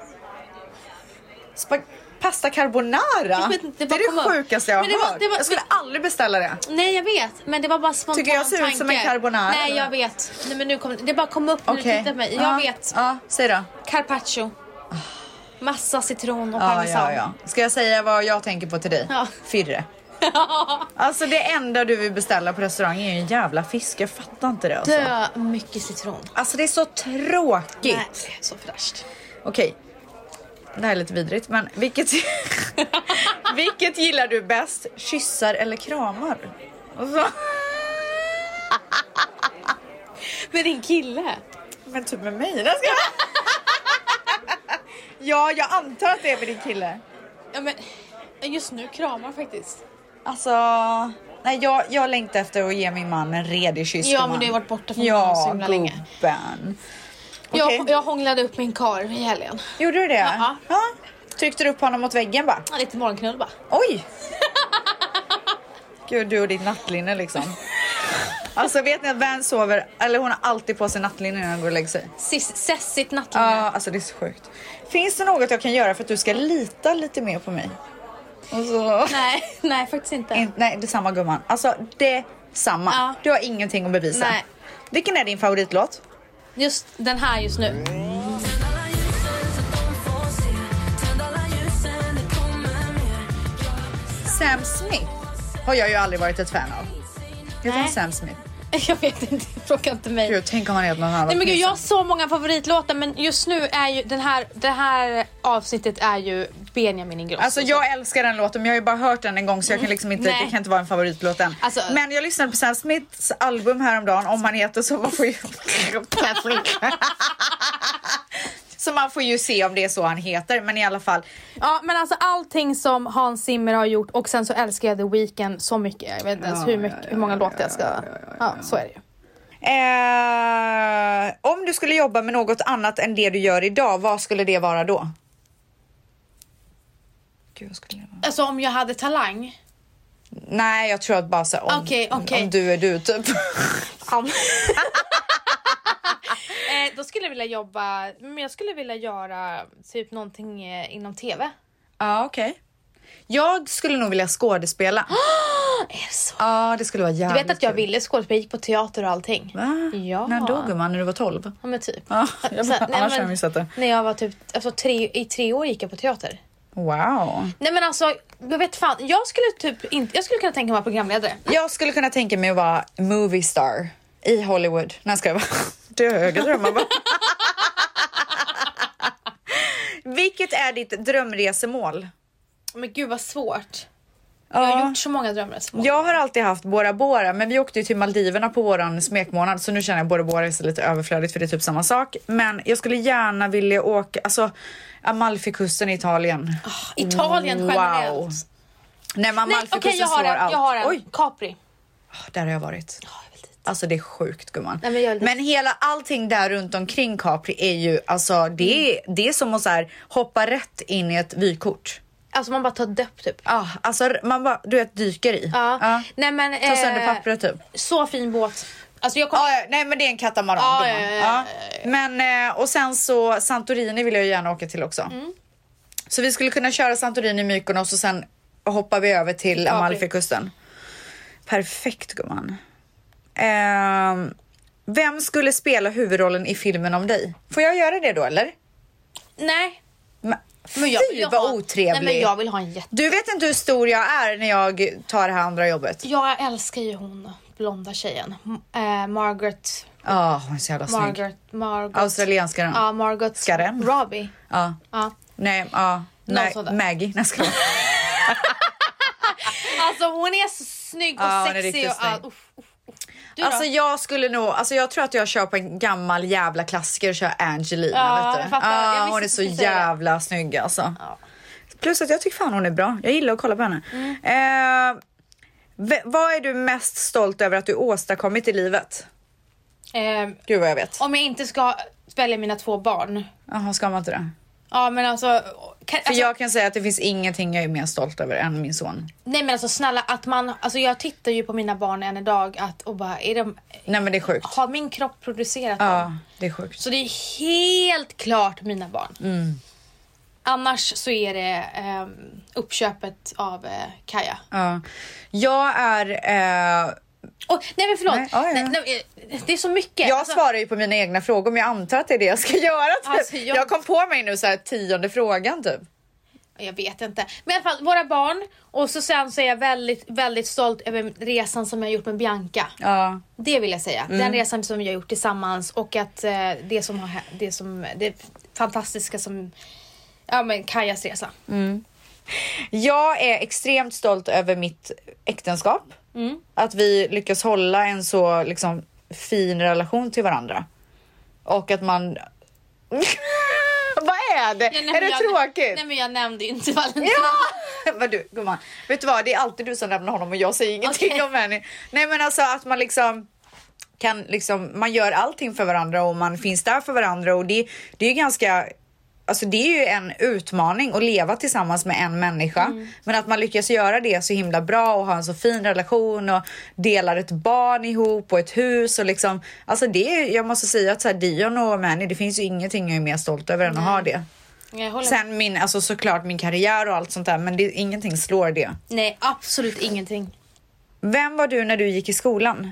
Spa- pasta carbonara? vet det det är det sjukaste jag har Men var- hört. var- jag skulle aldrig beställa det. Nej jag vet, men det var bara spontan Tycker jag ser ut som en tanke. carbonara, Nej jag vet. Nej men nu kom det bara kom upp när du Okej. tittade på mig. Jag ja. vet. Ja, säg då. Carpaccio. Massa citron och Ja, parmesan. ja, ja. Ska jag säga vad jag tänker på till dig? Ja. Firre. Alltså det enda du vill beställa på restaurang är ju en jävla fisk. Jag fattar inte det alltså. Dö mycket citron. Alltså det är så tråkigt. Nej, så fräscht. Okej. Det här är lite vidrigt men vilket, vilket gillar du bäst? Kyssar eller kramar? Alltså, Med din kille. men typ med mig. Det ska... ja, jag antar att det är med din kille. Ja men just nu kramar faktiskt. Alltså, nej jag, jag längtar efter att ge min man en redig kyss. Ja, men du har varit borta från ja, honom så himla länge. gubben. Okej. Jag, jag hånglade upp min kar i helgen. Gjorde du det? Ja. ja. Tryckte du upp honom mot väggen bara? Ja, lite morgonknull bara. Oj! Gud, du och ditt nattlinne liksom. Alltså vet ni att Van sover, eller hon har alltid på sig nattlinne när hon går och lägger sig. Sessigt nattlinne. Ja, alltså det är så sjukt. Finns det något jag kan göra för att du ska lita lite mer på mig? Och så... Nej, nej faktiskt inte. In, nej, det är samma gumman. Alltså det samma. Ja. Du har ingenting att bevisa. Nej. Vilken är din favoritlåt? Just den här just nu. Sam Smith har jag ju aldrig varit ett fan av. Heter han. Sam Smith? Jag vet inte, fråga inte mig. Gud, tänk om han heter något annat. Nej men gud jag har så många favoritlåtar men just nu är ju den här, det här avsnittet är ju Benjamin Ingrosso. Alltså jag älskar den låten men jag har ju bara hört den en gång så jag kan liksom inte, Nej. det kan inte vara en favoritlåt än. Alltså- men jag lyssnade på Sam Smiths album häromdagen om han heter så man får ju... så man får ju se om det är så han heter men i alla fall. Ja men alltså allting som Hans Zimmer har gjort och sen så älskar jag The Weeknd så mycket. Jag vet inte ens hur, mycket, hur många låtar jag ska... Ja, så är det ju. Eh, om du skulle jobba med något annat än det du gör idag, vad skulle det vara då? Gud, skulle det vara? Alltså om jag hade talang. Nej, jag tror att bara så om, Okej, okej. om du är du typ. eh, då skulle jag vilja jobba, men jag skulle vilja göra typ någonting eh, inom TV. Ja, okej. Jag skulle nog vilja skådespela. Är det så? Ja, det skulle vara Du jävligt vet att jag kul. ville skådespela, jag gick på teater och allting. Va? Ja. När dog man? När du var 12? Ja men typ. Ja, jag bara, nej, annars har jag missat det. När jag var typ, alltså tre, i tre år gick jag på teater. Wow. Nej men alltså, jag vet fan, jag skulle typ inte, jag skulle kunna tänka mig att vara programledare. Jag skulle kunna tänka mig att vara movie star i Hollywood. När ska jag vara? Är höga drömmar bara. Vilket är ditt drömresemål? Men gud vad svårt. Jag har Ja. gjort så många drömresmål. Jag har alltid haft Bora Bora, men vi åkte ju till Maldiverna på våran smekmånad så nu känner jag Bora Bora är lite överflödigt för det är typ samma sak. Men jag skulle gärna vilja åka, alltså Amalfikusten i Italien. Italien Wow. generellt. Nej men Nej Amalfikusten okej jag har en, allt. jag har en. Oj, Capri. där har jag varit. Alltså det är sjukt gumman. Nej, men jag men hela allting där runt omkring Capri är ju alltså det är, det är som att så här, hoppa rätt in i ett vykort. Alltså man bara tar döpp typ. Ja, alltså man bara, du vet dyker i. Ja. Nej men. Ta sönder eh, pappret typ. Så fin båt. Alltså jag kommer... Ja, nej men det är en katamaran. Ja, ja, ja, Men eh, och sen så Santorini vill jag ju gärna åka till också. Mm. Så vi skulle kunna köra Santorini, Mykonos och sen hoppar vi över till. Amalfikusten. Perfekt gumman. Ehm, vem skulle spela huvudrollen i filmen om dig? Får jag göra det då eller? Nej. Men, Men jag fy vill vad ha... otrevlig. Nej men jag vill ha en jätte... Du vet inte hur stor jag är när jag tar det här andra jobbet. Jag älskar ju hon blonda tjejen. Eh, Margaret... Ja, hon är så jävla snygg. Margaret... Margaret... Australienska den. Ja, Margaret... Skaren. Robbie. Ja. Ja. Nej, ja. Nej. Maggie. Nej, ska jag Alltså hon är så snygg och Ja, sexig och snygg. Uff, uff, uff. Du Alltså jag skulle nog, alltså jag tror att jag kör på en gammal jävla klassiker och kör Angelina. Ja, vet du? jag fattar. Jag hon är så säga det. jävla snygg alltså. Ja. Plus att jag tycker fan hon är bra. Jag gillar att kolla på henne. Mm. Eh, vad är du mest stolt över att du åstadkommit i livet? Eh, Gud vad jag vet. om jag inte ska välja mina två barn. Jaha, ska man inte det? Ja men alltså... Kan, För alltså jag kan säga att det finns ingenting jag är mer stolt över än min son. Nej men alltså snälla att man... Alltså jag tittar ju på mina barn än idag att, och bara är de... Nej men det är sjukt. Har min kropp producerat dem? Ja, det är sjukt. Så det är helt klart mina barn. Mm. Annars så är det ehm, uppköpet av eh, Kaja. Ja. Jag är... Eh, Oh, nej men förlåt. Nej, ja, ja. Nej, nej, eh, det är så mycket. Jag Alltså, svarar ju på mina egna frågor men jag antar att det är det jag ska göra. Typ. Alltså, jag- jag... kom på mig nu så här tionde frågan typ. Jag vet inte. Men i alla fall våra barn. Och så sen så är jag väldigt, väldigt stolt över resan som jag gjort med Bianca. Ja. Det vill jag säga. Mm. Den resan som vi har gjort tillsammans och att eh, det som har det som det fantastiska som ja men Kajas resa. Jag är extremt stolt över mitt äktenskap. Mm. Att vi lyckas hålla en så liksom, fin relation till varandra. Och att man... Vad är det? Ja, nej, är men det jag, tråkigt? Nej men jag nämnde ju inte Valentin. Ja! Vad du, gumman, vet du vad? Det är alltid du som nämner honom och jag säger ingenting Okej. om henne. Nej men alltså att man liksom kan liksom, man gör allting för varandra och man finns där för varandra och det, det är ju ganska Alltså det är ju en utmaning att leva tillsammans med en människa. Mm. Men att man lyckas göra det så himla bra och ha en så fin relation och delar ett barn ihop och ett hus och liksom. Alltså det är, jag måste säga att så här, Dion och Manny, det finns ju ingenting jag är mer stolt över än att ha det. Sen min, alltså såklart min karriär och allt sånt där men det, ingenting slår det. Nej absolut ingenting. Vem var du när du gick i skolan?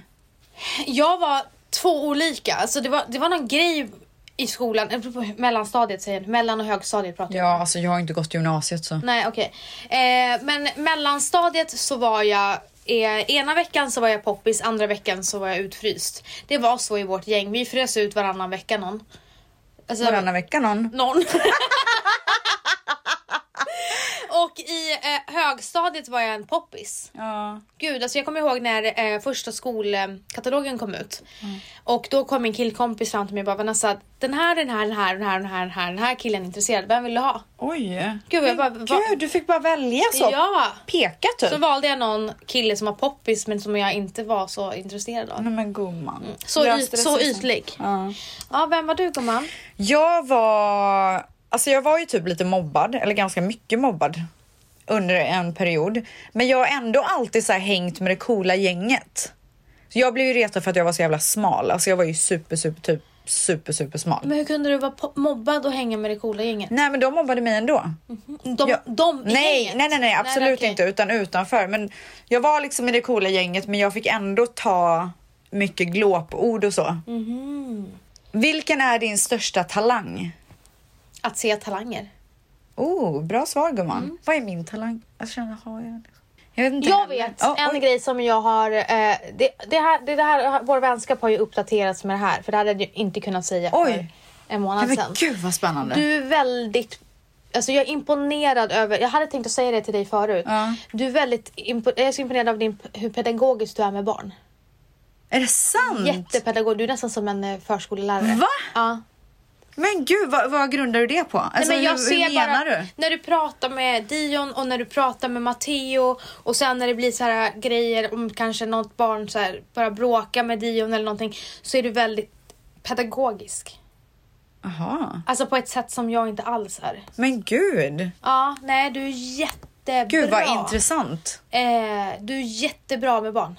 Jag var två olika. Alltså det var, det var någon grej i skolan, eh, mellanstadiet säger jag, mellan och högstadiet pratar jag om. Ja, alltså jag har inte gått gymnasiet så. Nej okej. Eh, men mellanstadiet så var jag Eh, ena veckan så var jag poppis, andra veckan så var jag utfryst. Det var så i vårt gäng. Vi frös ut varannan vecka någon. Alltså, Varannan vecka någon. någon. Och i eh, högstadiet var jag en poppis. Ja. Gud, alltså jag kommer ihåg när eh, första skolkatalogen kom ut. Och då kom min killkompis fram till mig och bara Vanessa, den här, den här, den här, den här, den här, den här, den här killen är intresserad. Vem vill du ha? Oj. Gud, jag bara, va- Gud, du fick bara välja så. Ja! Peka typ. Så valde jag någon kille som var poppis men som jag inte var så intresserad av. Nej men gumman. Så, yt, det så sig så. ytlig. Ja. Ja, vem var du gumman? Jag var, alltså jag var ju typ lite mobbad, eller ganska mycket mobbad under en period. Men jag har ändå alltid så hängt med det coola gänget. Så jag blev ju retad för att jag var så jävla smal. Alltså jag var ju super, super, typ super, super smal. Men hur kunde du vara mobbad och hänga med det coola gänget? Nej men de mobbade mig ändå. De, Jag- de i nej, gänget? nej, nej, nej, absolut okej. inte, utan utanför. Men jag var liksom i det coola gänget, men jag fick ändå ta mycket glåpord och så. Mhm. Vilken är din största talang? Att se talanger. Oh, bra svar gumman. Mm. Vad är min talang? Jag känner, har jag? Jag vet inte Jag vet Ja, en oj. grej som jag har, eh, det, det här, det här, vår vänskap har ju uppdaterats med det här för det hade jag inte kunnat säga Oj. för en månad sedan. gud vad spännande. Du är väldigt, alltså jag är imponerad över, jag hade tänkt att säga det till dig förut. Ja. Du är väldigt, impo, jag är så imponerad av din, hur pedagogisk du är med barn. Är det sant? Jättepedagog, du är nästan som en eh, förskolelärare. Va? Ja. Men gud, vad, vad grundar du det på? Alltså, Nej, men jag hur, ser hur menar bara, du? när du pratar med Dion och när du pratar med Matteo och sen när det blir så här grejer om kanske något barn så här börjar bråka med Dion eller någonting så är du väldigt pedagogisk. Jaha. Alltså på ett sätt som jag inte alls är. Men gud. Ja, nej du är jättebra. Gud vad intressant. Eh, du är jättebra med barn.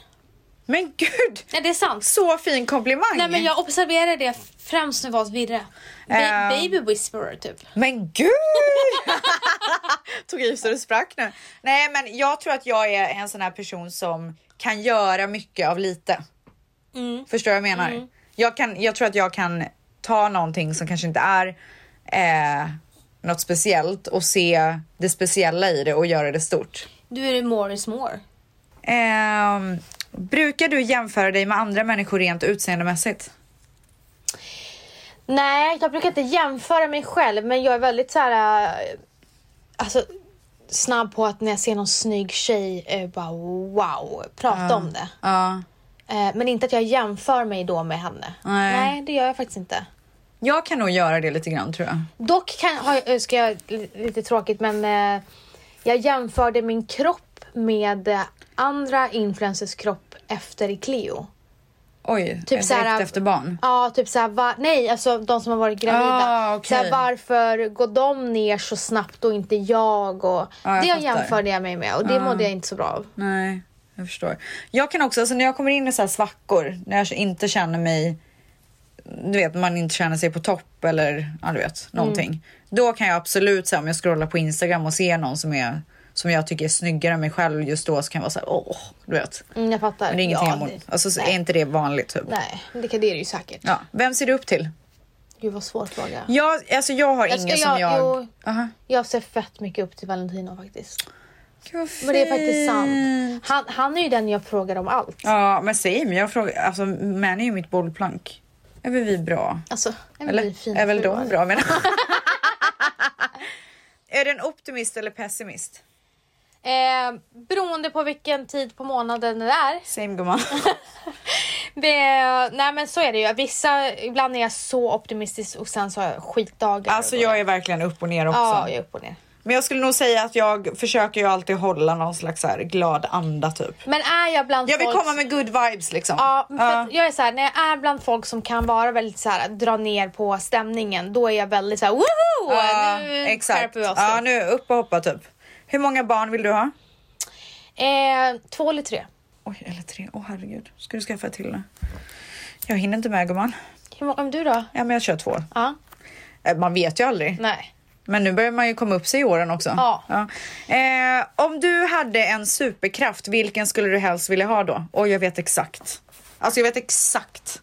Men gud. Nej det är sant. Så fin komplimang. Nej men jag observerade det främst när vi var hos Virre. Ba- Ehm. baby whisperer typ. Men gud! Tog i så det sprack nu. Nej men jag tror att jag är en sån här person som kan göra mycket av lite. Mm. Förstår vad jag menar? Jag, kan, jag tror att jag kan ta någonting som kanske inte är eh, något speciellt och se det speciella i det och göra det stort. Du är more is more. Ehm, brukar du jämföra dig med andra människor rent utseendemässigt? Nej, jag brukar inte jämföra mig själv men jag är väldigt så här, äh, alltså snabb på att när jag ser någon snygg tjej, äh, bara wow, prata om det. Eh, men inte att jag jämför mig då med henne. Nej. det gör jag faktiskt inte. Jag kan nog göra det lite grann tror jag. Dock kan, har ska jag, li- lite tråkigt men eh, jag jämförde min kropp med eh, andra influencers kropp efter Cleo. Oj, Typ så direkt efter barn. Ja, typ såhär, va- nej alltså de som har varit gravida. Ah, okej. såhär, varför går de ner så snabbt och inte jag? Och Ja, jag det fattar. jämförde jag mig med och det mådde jag inte så bra av. Nej, jag förstår. Jag kan också, alltså när jag kommer in i så här svackor, när jag inte känner mig, du vet, man inte känner sig på topp eller ja, du vet, någonting. Då kan jag absolut säga om jag scrollar på Instagram och ser någon som är som jag tycker är snyggare än mig själv just då så kan jag vara så här, åh, du vet. Mm, jag fattar. Men det är ingenting ja, jag mår, det- alltså så nej. är inte det vanligt typ. Nej, det, kan, det är det ju säkert. Ja, vem ser du upp till? Gud vad svår fråga. Jag, alltså jag har Jag ingen som jag- jag... jo. Aha. Jag ser fett mycket upp till Valentino faktiskt. Vad Men det är faktiskt sant. Han, han är ju den jag frågar om allt. Ja, men same. Jag frågar, alltså man är ju mitt bollplank. Är väl vi bra? Alltså, är väl Eller vi fina är väl de bra menar jag. Är du en optimist eller pessimist? Eh, beroende på vilken tid på månaden det är. Same gumman. Nej men så är det ju. Vissa, ibland är jag så optimistisk och sen så har jag skitdagar. Alltså jag är verkligen upp och ner också. Ja, jag är upp och ner. Men jag skulle nog säga att jag försöker ju alltid hålla någon slags så glad anda typ. Men är jag bland Jag vill folk... komma med good vibes liksom. Ja, för att jag är så här, när jag är bland folk som kan vara väldigt så här, dra ner på stämningen, då är jag väldigt så här, woho! Ja, nu exakt. vi oss. Ja, nu upp och hoppa typ. Hur många barn vill du ha? eh, två eller tre. Oj, eller tre. Åh herregud. Ska du skaffa ett till nu? Jag hinner inte med gumman. Hur många, om du då? Ja, men jag kör två. Ja, Eh, Man vet ju aldrig. nej. Men nu börjar man ju komma upp sig i åren också. Ja. Eh, om du hade en superkraft, vilken skulle du helst vilja ha då? Och jag vet exakt. Alltså jag vet exakt.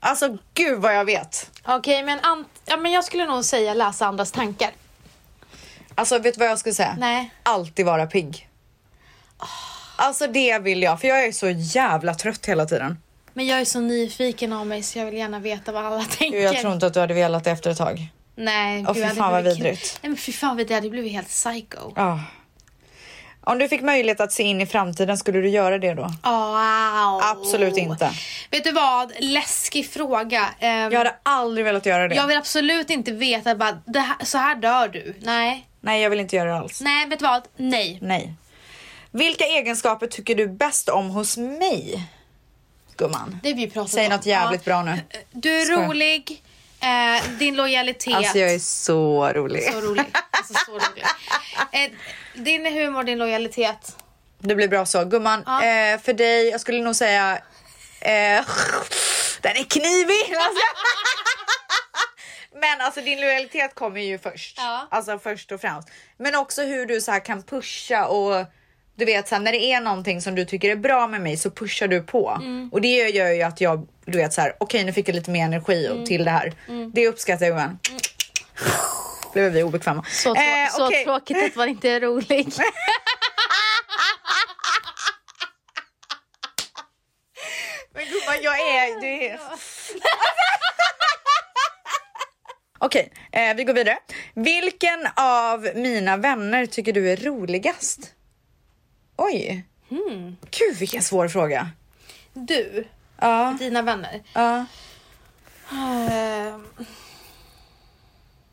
Alltså gud vad jag vet. Okej, men, ant- ja, men jag skulle nog säga läsa andras tankar. Alltså vet du vad jag skulle säga? Nej. Alltid vara pigg. Alltså det vill jag, för jag är så jävla trött hela tiden. Men jag är så nyfiken av mig så jag vill gärna veta vad alla tänker. Gud, jag tror inte att du hade velat det efter ett tag. Nej, gud, fy fan vad vidrigt. Nej men fy fan vad det hade blivit helt psycho. Ja. Om du fick möjlighet att se in i framtiden, skulle du göra det då? Wow. Absolut inte. Vet du vad? Läskig fråga. Ehm, Jag hade aldrig velat göra det. jag vill absolut inte veta bara, det här, så här dör du. Nej. Nej, jag vill inte göra det alls. Nej, vet du vad? Nej. Nej. Vilka egenskaper tycker du bäst om hos mig? Gumman. Det vi pratat Säg om. något jävligt Ja. bra nu. Du är Skojar. rolig. Eh, din lojalitet. Alltså jag är så rolig. Så rolig. Alltså, så rolig. Eh, din humor, din lojalitet. Det blir bra så. Gumman, Ja. eh, för dig, jag skulle nog säga... Eh, den är knivig! Alltså. Men alltså din lojalitet kommer ju först. Ja. Alltså först och främst. Men också hur du så här kan pusha och du vet så här, när det är någonting som du tycker är bra med mig så pushar du på. Mm. Och det gör ju att jag, du vet så här, okej nu fick jag lite mer energi Mm. till det här. Det uppskattar jag gumman. Blev vi obekväma. Så, trå- Eh, så okej. tråkigt att man inte är rolig. Men gumman jag är... Du är... Okej, eh, vi går vidare. Vilken av mina vänner tycker du är roligast? Oj. Hmm. Gud vilken svår fråga. Du, Ja, dina vänner. ja. Eh,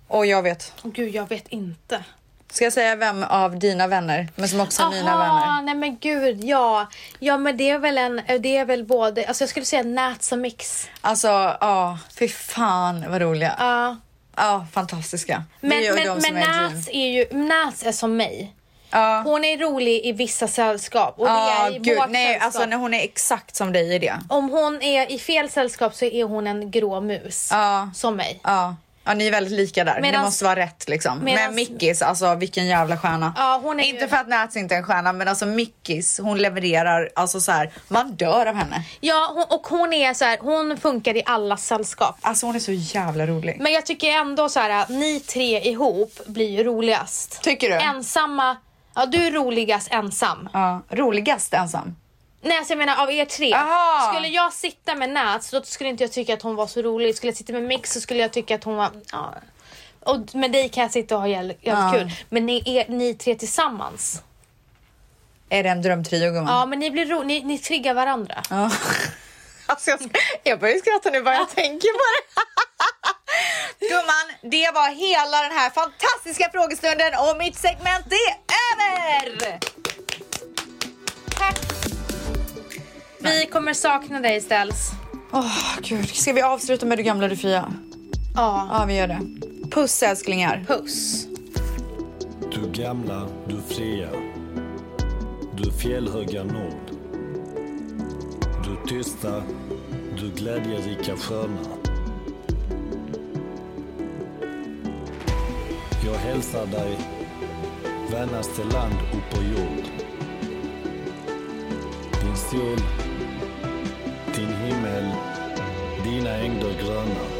Och jag vet. åh gud, jag vet inte. Ska jag säga vem av dina vänner, men som också är mina vänner? nej men gud, ja. Ja men det är väl en, det är väl både, alltså jag skulle säga Nats och Mix. Alltså, ja, fy fan vad roliga. Ja, Ja. fantastiska. Men, Det men, men är. Nats är ju, Nats är som mig. Ja. Hon är rolig i vissa sällskap och det Ja, är i gud, vårt nej, sällskap. alltså när hon är exakt som dig i det. Om hon är i fel sällskap så är hon en grå mus. Ja. Som mig. Ja. Ja, ni är väldigt lika där. Medans- måste vara rätt liksom. medans- Men Mickis, alltså vilken jävla stjärna. Ja, hon är inte ju- för att Nats inte är en stjärna, men alltså Mickis, hon levererar, alltså så här, man dör av henne. Ja, hon, och hon är så här, hon funkar i alla sällskap. Alltså hon är så jävla rolig. Men jag tycker ändå så här, ni tre ihop blir ju roligast. Tycker du? Ensamma, ja du är roligast ensam. Ja, roligast ensam. Nej alltså jag menar av er tre. Aha. Skulle jag sitta med Nats då skulle inte jag tycka att hon var så rolig. Skulle jag sitta med Mix så skulle jag tycka att hon var... Ja. Och med dig kan jag sitta och ha jävligt Ja. kul. Men ni, är, ni tre tillsammans. Är det en drömtrio gumman? Ja men ni blir ro, ni, ni triggar varandra. Ja. Alltså jag, jag börjar skratta nu bara jag tänker på det. Gumman, det var hela den här fantastiska frågestunden och mitt segment är över! Tack. Vi kommer sakna dig Ställs. Åh gud, ska vi avsluta med du gamla du fria? Ja. Ja, vi gör det. Puss älsklingar. Puss. Du gamla, du fria. Du fjällhöga nord. Du tysta, du glädjerika sköna. Jag hälsar dig, vännaste land upp på jord. Din sol din himmel, dina ängder gröna.